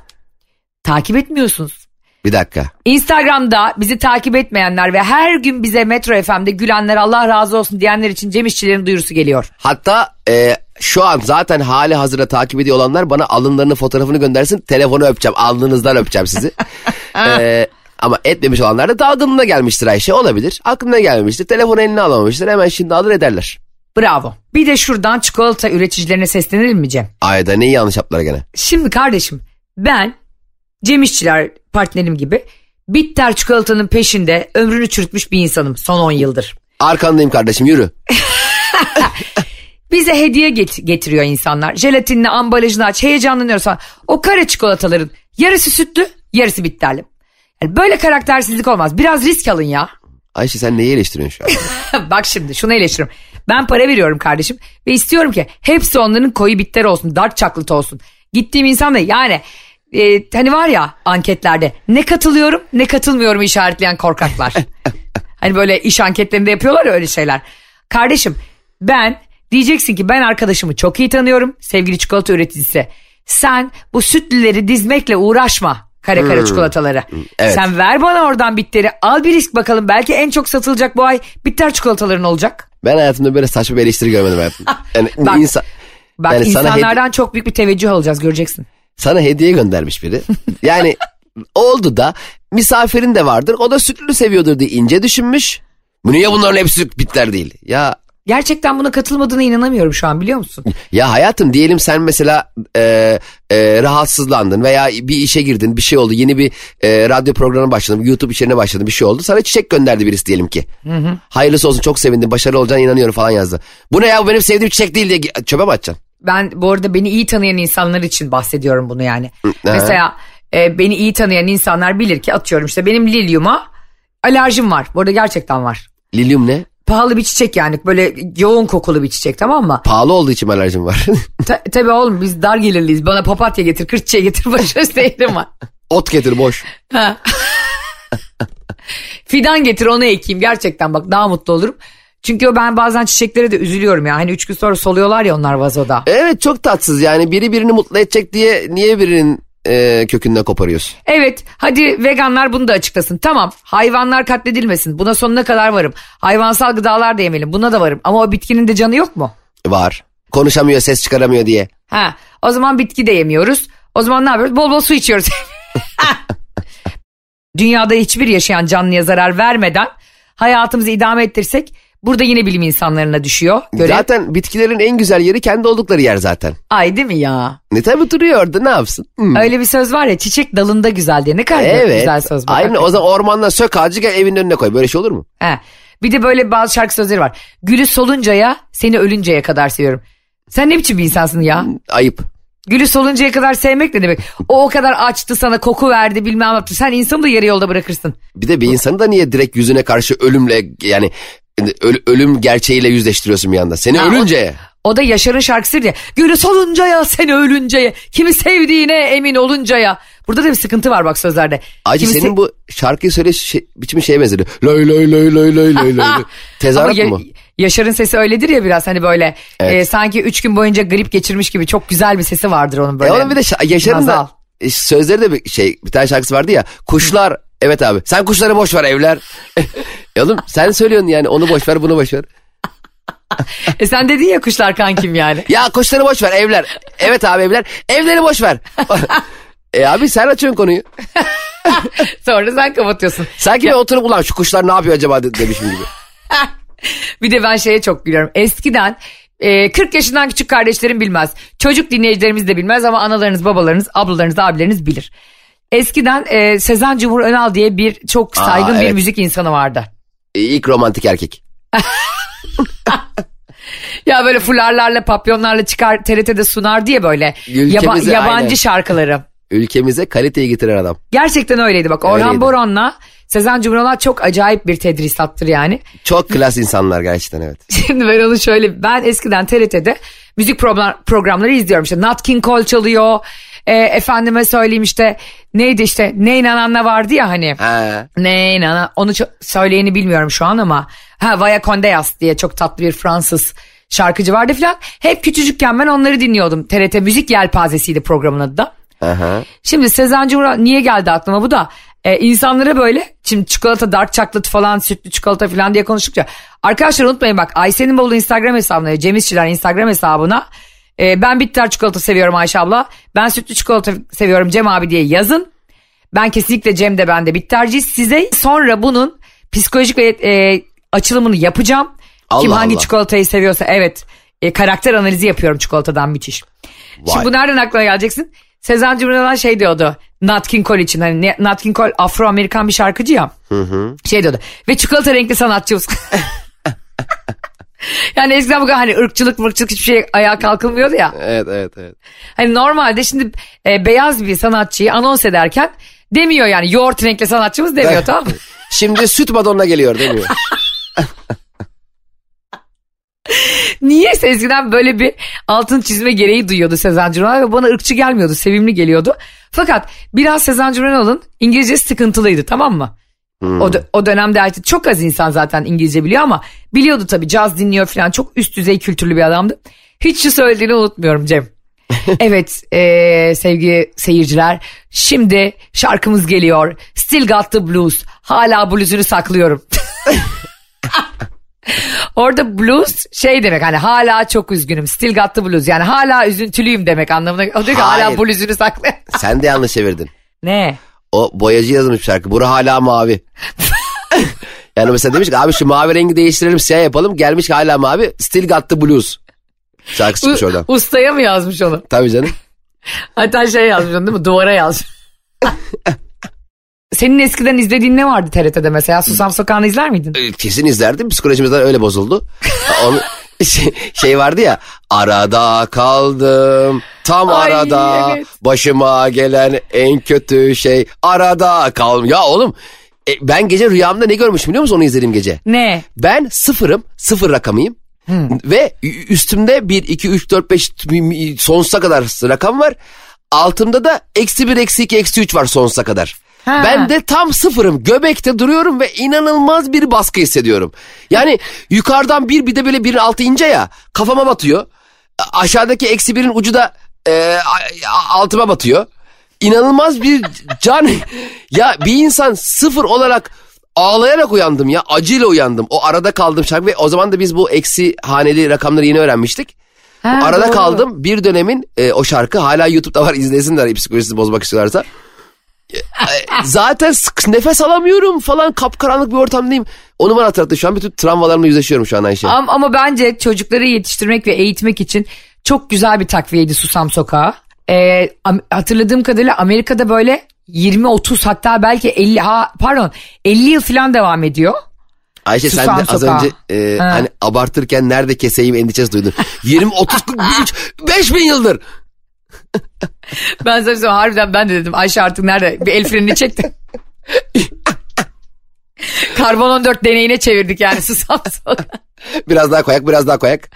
takip etmiyorsunuz. Bir dakika. Instagram'da bizi takip etmeyenler ve her gün bize Metro FM'de gülenler Allah razı olsun diyenler için Cem İşçilerin duyurusu geliyor. Hatta e, şu an zaten hali hazırda takip ediyor olanlar bana alınlarının fotoğrafını göndersin. Telefonu öpeceğim. Alnınızdan öpeceğim sizi. [laughs] E, ama etmemiş olanlar da dalgınlığına gelmiştir Ayşe. Olabilir. Aklına gelmemiştir. Telefonu eline alamamıştır. Hemen şimdi alır ederler. Bravo. Bir de şuradan çikolata üreticilerine seslenelim mi Cem? Ayda neyi yanlış yaptılar gene? Şimdi kardeşim ben Cem İşçiler partnerim gibi bitter çikolatanın peşinde ömrünü çürütmüş bir insanım son 10 yıldır. Arkandayım kardeşim yürü. [laughs] Bize hediye get- getiriyor insanlar. Jelatinle ambalajını aç heyecanlanıyoruz falan. O kare çikolataların yarısı sütlü yarısı bitterli. Yani böyle karaktersizlik olmaz. Biraz risk alın ya. Ayşe sen neyi eleştiriyorsun şu an? [laughs] Bak şimdi şunu eleştiriyorum. Ben para veriyorum kardeşim ve istiyorum ki hepsi onların koyu bitter olsun, dark chocolate olsun. Gittiğim insan da yani e, hani var ya anketlerde ne katılıyorum ne katılmıyorum işaretleyen korkaklar. [laughs] hani böyle iş anketlerinde yapıyorlar ya öyle şeyler. Kardeşim ben diyeceksin ki ben arkadaşımı çok iyi tanıyorum sevgili çikolata üreticisi. Sen bu sütlüleri dizmekle uğraşma kare kare çikolataları. evet. Sen ver bana oradan bitteri al bir risk bakalım belki en çok satılacak bu ay bitter çikolataların olacak. Ben hayatımda böyle saçma bir eleştiri görmedim hayatım. [laughs] Yani Bak, insan, Bak yani insanlardan çok büyük bir teveccüh alacağız göreceksin. Sana hediye göndermiş biri. [laughs] Yani oldu da misafirin de vardır. O da sütlü seviyordur diye ince düşünmüş. Bu niye bunların hepsi bitler değil? Ya Gerçekten buna katılmadığına inanamıyorum şu an biliyor musun? Ya hayatım diyelim sen mesela e, e, rahatsızlandın veya bir işe girdin bir şey oldu yeni bir e, radyo programına başladın YouTube içerine başladın bir şey oldu sana çiçek gönderdi birisi diyelim ki. Hayırlısı olsun çok sevindim başarılı olacağına inanıyorum falan yazdı. Bu ne ya bu benim sevdiğim çiçek değil diye çöpe mi atacaksın? Ben bu arada beni iyi tanıyan insanlar için bahsediyorum bunu yani. Mesela e, beni iyi tanıyan insanlar bilir ki atıyorum işte benim lilyuma alerjim var. Bu arada gerçekten var. Lilyum ne? Pahalı bir çiçek yani böyle yoğun kokulu bir çiçek tamam mı? Pahalı olduğu için mi alerjim var. [laughs] Ta- tabii oğlum biz dar gelirliyiz. Bana papatya getir, kır çiçeği getir, başka seyrim var. [laughs] Ot getir boş. Ha. [laughs] Fidan getir onu ekeyim gerçekten bak daha mutlu olurum. Çünkü ben bazen çiçeklere de üzülüyorum ya. Hani üç gün sonra soluyorlar ya onlar vazoda. Evet çok tatsız yani biri birini mutlu edecek diye niye birinin e, kökünden koparıyorsun? Evet hadi veganlar bunu da açıklasın. Tamam hayvanlar katledilmesin buna sonuna kadar varım. Hayvansal gıdalar da yemeyelim buna da varım. Ama o bitkinin de canı yok mu? Var. Konuşamıyor ses çıkaramıyor diye. Ha, o zaman bitki de yemiyoruz. O zaman ne yapıyoruz? Bol bol su içiyoruz. [laughs] Dünyada hiçbir yaşayan canlıya zarar vermeden hayatımızı idame ettirsek burada yine bilim insanlarına düşüyor. Görev. Zaten bitkilerin en güzel yeri kendi oldukları yer zaten. Ay değil mi ya? Ne tabi duruyor orada ne yapsın? Hmm. Öyle bir söz var ya çiçek dalında güzel diye. Ne kadar Evet. güzel söz bu. Aynen o zaman ormandan sök ağacı gel evin önüne koy. Böyle şey olur mu? He. Bir de böyle bazı şarkı sözleri var. Gülü soluncaya seni ölünceye kadar seviyorum. Sen ne biçim bir insansın ya? Ayıp. Gülü soluncaya kadar sevmek ne demek? O o kadar açtı sana koku verdi bilmem ne yaptı. Sen insanı da yarı yolda bırakırsın. Bir de bir insanı da niye direkt yüzüne karşı ölümle yani ölüm gerçeğiyle yüzleştiriyorsun bir anda. Seni Ha, o- ölünce. O da Yaşar'ın şarkısı diye. Gülü soluncaya seni ölünceye. Kimi sevdiğine emin oluncaya. Burada da bir sıkıntı var bak sözlerde. Acı Kimi senin se- bu şarkıyı söyle şey, biçimi şeye benzedi. Lay lay lay lay lay lay. [laughs] Ama Tezahürat Ya- mı? Yaşar'ın sesi öyledir ya biraz hani böyle Evet. e, sanki üç gün boyunca grip geçirmiş gibi çok güzel bir sesi vardır onun böyle. E onun bir de şa- Yaşar'ın da e, sözleri de bir şey bir tane şarkısı vardı ya. Kuşlar evet abi sen kuşları boş ver evler. [laughs] e oğlum sen söylüyorsun yani onu boş ver bunu boş ver. E sen dedin ya kuşlar kankim yani. Ya kuşları boş ver evler. Evet abi evler. Evleri boş ver. [laughs] e abi sen açıyorsun konuyu. [laughs] Sonra sen kapatıyorsun. Sanki ben oturup ulan şu kuşlar ne yapıyor acaba de- demişim gibi. Bir de ben şeye çok gülüyorum. Eskiden e, 40 yaşından küçük kardeşlerim bilmez. Çocuk dinleyicilerimiz de bilmez ama analarınız, babalarınız, ablalarınız, abileriniz bilir. Eskiden e, Sezen Cumhur Önal diye bir çok Aa, saygın bir evet. müzik insanı vardı. E, İlk romantik erkek. [laughs] Ya böyle fularlarla papyonlarla çıkar TRT'de sunar diye böyle Ülkemize yaba- yabancı aynen. şarkıları. Ülkemize kaliteyi getiren adam. Gerçekten öyleydi bak. Orhan Öyleydi. Boran'la Sezen Cumhur Önal çok acayip bir tedrisattır yani. Çok klas insanlar gerçekten evet. [laughs] Şimdi ben onu şöyle ben eskiden TRT'de müzik program, programları izliyorum işte Nat King Cole çalıyor. E, efendime söyleyeyim işte neydi işte Ne inananla vardı ya hani. Ha. Ne inana onu ço- söyleyeni bilmiyorum şu an ama ha Vaya Condeas diye çok tatlı bir Fransız şarkıcı vardı filan. Hep küçücükken ben onları dinliyordum. TRT Müzik Yelpazesi'ydi programın adı da. Aha. Şimdi Sezen Cumhur'a niye geldi aklıma bu da e, insanlara böyle şimdi çikolata dark chocolate falan sütlü çikolata falan diye konuştukça arkadaşlar unutmayın bak Ayşe'nin bolu Instagram hesabına Cem İşçiler Instagram hesabına e, ben bitter çikolata seviyorum Ayşe abla ben sütlü çikolata seviyorum Cem abi diye yazın. Ben kesinlikle Cem de ben de bitterciyiz. Size sonra bunun psikolojik ve e, açılımını yapacağım. Kim Allah hangi Allah. çikolatayı seviyorsa evet e, karakter analizi yapıyorum çikolatadan müthiş. Vay. Şimdi bu nereden aklına geleceksin? Sezen Cumhur'dan şey diyordu. Nat King Cole için. Hani Nat King Cole Afro-Amerikan bir şarkıcı ya. Şey diyordu. Ve çikolata renkli sanatçımız. [laughs] [laughs] yani eskiden bu kadar hani ırkçılık mırkçılık hiçbir şey ayağa kalkılmıyordu ya. Evet evet evet. Hani normalde şimdi e, beyaz bir sanatçıyı anons ederken demiyor yani yoğurt renkli sanatçımız demiyor [laughs] tamam mı? Şimdi süt Madonna geliyor demiyor. [laughs] Niyeyse eskiden böyle bir altın çizme gereği duyuyordu Sezen Cumhurbaşkanı ve bana ırkçı gelmiyordu, sevimli geliyordu. Fakat biraz Sezen Cumhurbaşkanı'nın İngilizcesi sıkıntılıydı tamam mı? O, dö- o dönemde artık çok az insan zaten İngilizce biliyor ama biliyordu tabii caz dinliyor falan çok üst düzey kültürlü bir adamdı. Hiç şu söylediğini unutmuyorum Cem. [laughs] evet eee, sevgili seyirciler şimdi şarkımız geliyor. Still Got The Blues. Hala blues'unu saklıyorum. [laughs] Orada blues şey demek hani hala çok üzgünüm. Still got the blues yani hala üzüntülüyüm demek anlamına. O diyor ki hala blues'unu saklı. Sen de yanlış çevirdin. ne? O boyacı yazmış şarkı. Bura hala mavi. [laughs] yani mesela demiş ki abi şu mavi rengi değiştirelim siyah yapalım. Gelmiş hala mavi. Still got the blues. Şarkı çıkmış U- oradan. ustaya mı yazmış onu? Tabii canım. [laughs] Hatta şey yazmış onu değil mi? Duvara yazmış. [laughs] Senin eskiden izlediğin ne vardı TRT'de mesela? Susam Sokağı'nı izler miydin? Ee, Kesin izlerdim. Psikolojimizden öyle bozuldu. Onu, [laughs] şey, şey vardı ya. Arada kaldım. Tam Ay, arada. evet. Başıma gelen en kötü şey. Arada kaldım. Ya oğlum. e, ben gece rüyamda ne görmüşüm biliyor musun onu izlediğim gece? Ne? Ben sıfırım. Sıfır rakamıyım. Ve ü- üstümde 1, 2, 3, 4, 5 sonsuza kadar rakam var. Altımda da eksi 1, eksi 2, eksi 3 var sonsuza kadar. Ha. Ben de tam sıfırım. Göbekte duruyorum ve inanılmaz bir baskı hissediyorum. Yani yukarıdan bir bir de böyle birin altı ince ya kafama batıyor. Aşağıdaki eksi birin ucu da e, altıma batıyor. İnanılmaz bir [laughs] can. ya bir insan sıfır olarak ağlayarak uyandım ya. Acıyla uyandım. O arada kaldım şarkı ve o zaman da biz bu eksi haneli rakamları yeni öğrenmiştik. Ha, arada doğru. kaldım. Bir dönemin e, o şarkı hala YouTube'da var izlesinler psikolojisini bozmak istiyorlarsa. E, Zaten sık- nefes alamıyorum falan kapkaranlık bir ortamdayım. Onu bana hatırlattı. Şu an bütün travmalarımla yüzleşiyorum şu an Ayşe. Ama, ama bence çocukları yetiştirmek ve eğitmek için çok güzel bir takviyeydi Susam Sokağı. Ee, hatırladığım kadarıyla Amerika'da böyle 20-30 hatta belki 50 ha, pardon 50 yıl falan devam ediyor. Ayşe sen Susam de az Sokağı. önce e, Ha. hani abartırken nerede keseyim endişesi duydun. 20, 30, 43, 5 bin yıldır. Ben sana söyleyeyim, harbiden ben de dedim Ayşe artık nerede bir el frenini çekti. Karbon 14 deneyine çevirdik yani Susam Sokağı. Biraz daha koyak biraz daha koyak.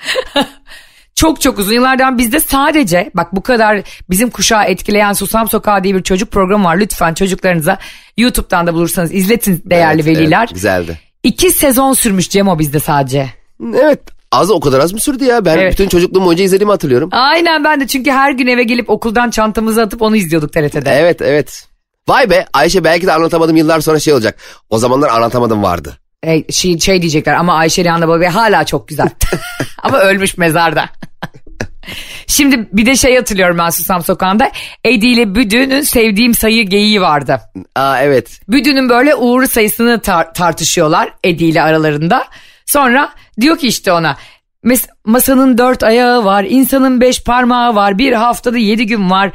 Çok çok uzun yıllardan bizde sadece bak bu kadar bizim kuşağı etkileyen Susam Sokağı diye bir çocuk programı var. Lütfen çocuklarınıza YouTube'dan da bulursanız izletin değerli Evet, veliler. evet, güzeldi. İki sezon sürmüş Cemo bizde sadece. Evet az o kadar az mı sürdü ya? Ben Evet. bütün çocukluğum boyunca izlediğimi hatırlıyorum. Aynen ben de çünkü her gün eve gelip okuldan çantamızı atıp onu izliyorduk TRT'de. Evet evet. Vay be Ayşe belki de anlatamadım yıllar sonra şey olacak. O zamanlar anlatamadım vardı. E, şey, şey diyecekler ama Ayşe Rihanna Baba hala çok güzel. [laughs] ama ölmüş mezarda. [laughs] Şimdi bir de şey hatırlıyorum ben Susam Sokağı'nda. Edi ile Büdü'nün sevdiğim sayı geyiği vardı. Aa evet. Büdü'nün böyle uğur sayısını tar- tartışıyorlar Edi ile aralarında. Sonra diyor ki işte ona "Mes- masanın dört ayağı var, insanın beş parmağı var, bir haftada yedi gün var.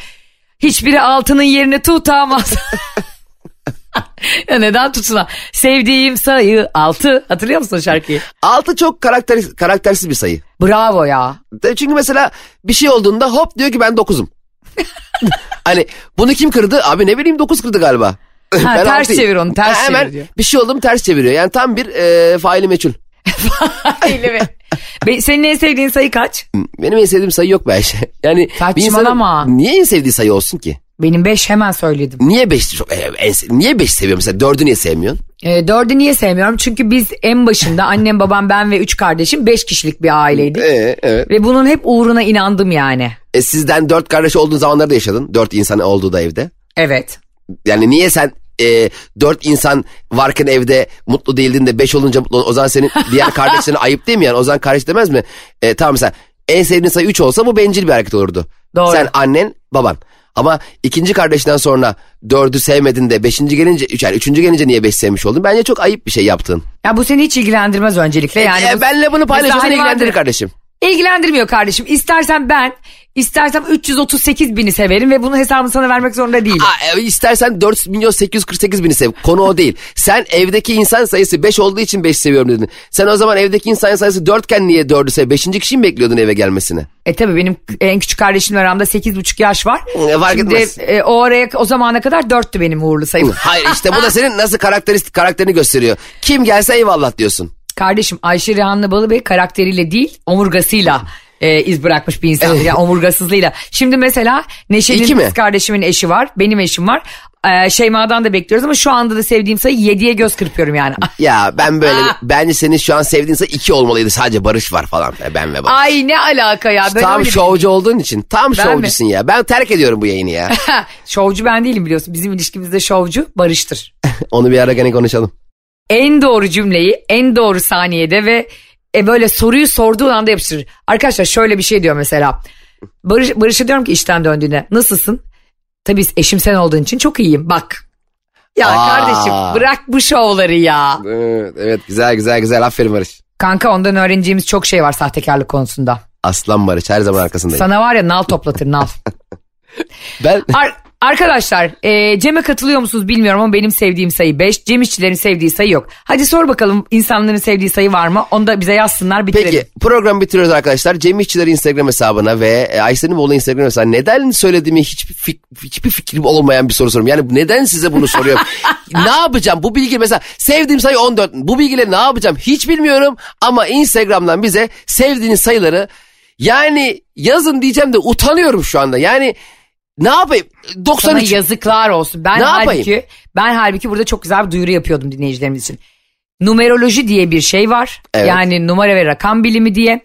Hiçbiri altının yerini tutamaz. [laughs] ya neden tutuna? Sevdiğim sayı altı. Hatırlıyor musun şarkıyı? Altı çok karakter, karaktersiz bir sayı. Bravo ya. Çünkü mesela bir şey olduğunda hop diyor ki ben dokuzum. [laughs] hani bunu kim kırdı? Abi ne bileyim dokuz kırdı galiba. Ben ters altıyım. çevir onu, ters Ha, hemen çevir diyor. bir şey oldu mu ters çeviriyor. Yani tam bir e, faili meçhul. [laughs] Öyle mi? Be- Senin en sevdiğin sayı kaç? Benim en sevdiğim sayı yok be Ayşe. Yani bir insanın Saçmalama. niye en sevdiği sayı olsun ki? Benim beş hemen söyledim. Niye beş çok, e, en, se- niye beş seviyor mesela? Dördü niye sevmiyorsun? E, dördü niye sevmiyorum? Çünkü biz en başında [laughs] annem babam ben ve üç kardeşim beş kişilik bir aileydik. Ee, evet. Ve bunun hep uğruna inandım yani. E, sizden dört kardeş olduğun zamanlarda yaşadın. Dört insan olduğu da evde. Evet. Yani niye sen e, dört insan varken evde mutlu değildin de beş olunca mutlu O zaman senin diğer kardeşlerine ayıp değil mi yani? O zaman kardeş demez mi? E, tamam mesela en sevdiğin sayı üç olsa bu bencil bir hareket olurdu. Doğru. Sen annen baban. Ama ikinci kardeşten sonra dördü sevmedin de beşinci gelince, üç, yani üçüncü gelince niye beş sevmiş oldun? Bence çok ayıp bir şey yaptın. Ya bu seni hiç ilgilendirmez öncelikle. Yani e, bu- benle bunu paylaşıyorsan hani ilgilendirir vardır- kardeşim. İlgilendirmiyor kardeşim. İstersen ben, istersem 338 bini severim ve bunun hesabını sana vermek zorunda değilim. Aa, e, istersen 4 milyon 848 bini sev. Konu o değil. Sen evdeki insan sayısı 5 olduğu için 5 seviyorum dedin. Sen o zaman evdeki insan sayısı 4 iken niye 4'ü sev? 5. kişiyi mi bekliyordun eve gelmesini? E tabi benim en küçük kardeşimle aramda 8,5 yaş var. E, fark Şimdi etmez. e, o araya o zamana kadar 4'tü benim uğurlu sayım. Hayır işte bu da senin nasıl karakteristik karakterini gösteriyor. Kim gelse eyvallah diyorsun. Kardeşim Ayşe Rihanna Balıbey karakteriyle değil omurgasıyla e, iz bırakmış bir insan. Yani omurgasızlığıyla. Şimdi mesela Neşe'nin mi? kız kardeşimin eşi var. Benim eşim var. E, Şeyma'dan da bekliyoruz ama şu anda da sevdiğim sayı 7'ye göz kırpıyorum yani. [laughs] Ya ben böyle bence senin şu an sevdiğin sayı 2 olmalıydı. Sadece Barış var falan. E, Ben ve Barış. Ay ne alaka ya. Ben tam şovcu olduğun için. Tam Ben şovcusun ya. Ben terk ediyorum bu yayını ya. [laughs] şovcu ben değilim biliyorsun. Bizim ilişkimizde şovcu Barış'tır. [laughs] Onu bir ara gene konuşalım. En doğru cümleyi en doğru saniyede ve e, böyle soruyu sorduğu anda yapıştırır. Arkadaşlar şöyle bir şey diyor mesela. Barış, Barış'a diyorum ki işten döndüğünde nasılsın? Tabii eşim sen olduğun için çok iyiyim bak. Ya Aa. kardeşim bırak bu şovları ya. Evet, evet güzel güzel güzel. Aferin Barış. Kanka ondan öğreneceğimiz çok şey var sahtekarlık konusunda. Aslan Barış her zaman arkasındayım. Sana var ya nal toplatır nal. [laughs] Ben Ar- arkadaşlar e, Cem'e katılıyor musunuz bilmiyorum ama benim sevdiğim sayı 5. Cem İşçilerin sevdiği sayı yok. Hadi sor bakalım insanların sevdiği sayı var mı? Onu da bize yazsınlar bitirelim. Peki program bitiriyoruz arkadaşlar. Cem İşçiler Instagram hesabına ve e, Ayşe'nin Bolu Instagram hesabına neden söylediğimi hiçbir, fik- hiçbir fikrim olmayan bir soru soruyorum. Yani neden size bunu soruyorum? [laughs] ne yapacağım bu bilgi mesela sevdiğim sayı 14. Bu bilgileri ne yapacağım hiç bilmiyorum ama Instagram'dan bize sevdiğiniz sayıları yani yazın diyeceğim de utanıyorum şu anda. Yani ne yapayım? Sana 93. yazıklar olsun. Ben Ne halbuki ben halbuki burada çok güzel bir duyuru yapıyordum dinleyicilerimiz için. Numeroloji diye bir şey var. Evet. Yani numara ve rakam bilimi diye.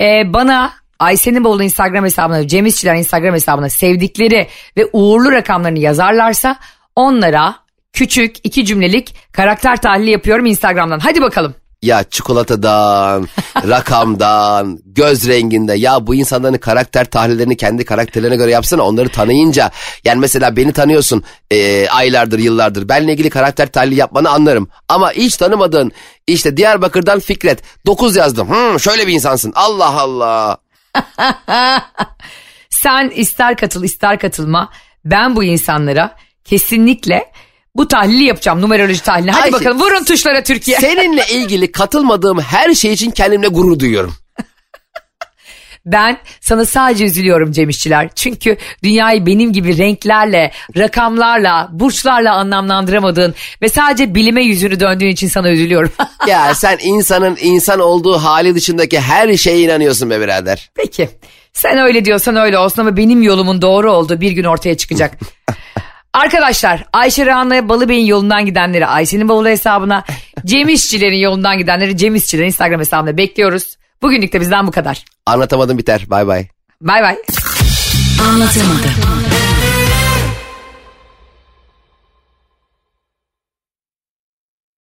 Ee, bana Ayşe'nin Bolu Instagram hesabına, Cem İşçiler Instagram hesabına sevdikleri ve uğurlu rakamlarını yazarlarsa onlara küçük iki cümlelik karakter tahlili yapıyorum Instagram'dan. Hadi bakalım. Ya çikolatadan, [laughs] rakamdan, göz renginde ya bu insanların karakter tahlillerini kendi karakterlerine göre yapsana onları tanıyınca. Yani mesela beni tanıyorsun e, aylardır yıllardır. Benle ilgili karakter tahlili yapmanı anlarım. Ama hiç tanımadığın işte Diyarbakır'dan Fikret 9 yazdım. Hmm, şöyle bir insansın. Allah Allah. [laughs] Sen ister katıl ister katılma. Ben bu insanlara kesinlikle bu tahlili yapacağım numeroloji tahlili. Hadi Ayşe, bakalım vurun tuşlara Türkiye. seninle [laughs] ilgili katılmadığım her şey için kendimle gurur duyuyorum. Ben sana sadece üzülüyorum Cem İşçiler. Çünkü dünyayı benim gibi renklerle, rakamlarla, burçlarla anlamlandıramadığın ve sadece bilime yüzünü döndüğün için sana üzülüyorum. [laughs] Ya sen insanın insan olduğu hali dışındaki her şeye inanıyorsun be birader. Peki sen öyle diyorsan öyle olsun ama benim yolumun doğru olduğu bir gün ortaya çıkacak. [laughs] Arkadaşlar Ayşe Rana Balıbey'in yolundan gidenleri Ayşe'nin bavulu hesabına, [laughs] Cem İşçilerin yolundan gidenleri Cem İşçilerin Instagram hesabına bekliyoruz. Bugünlük de bizden bu kadar. Anlatamadım biter bay bay. Bay bay. Anlatamadım.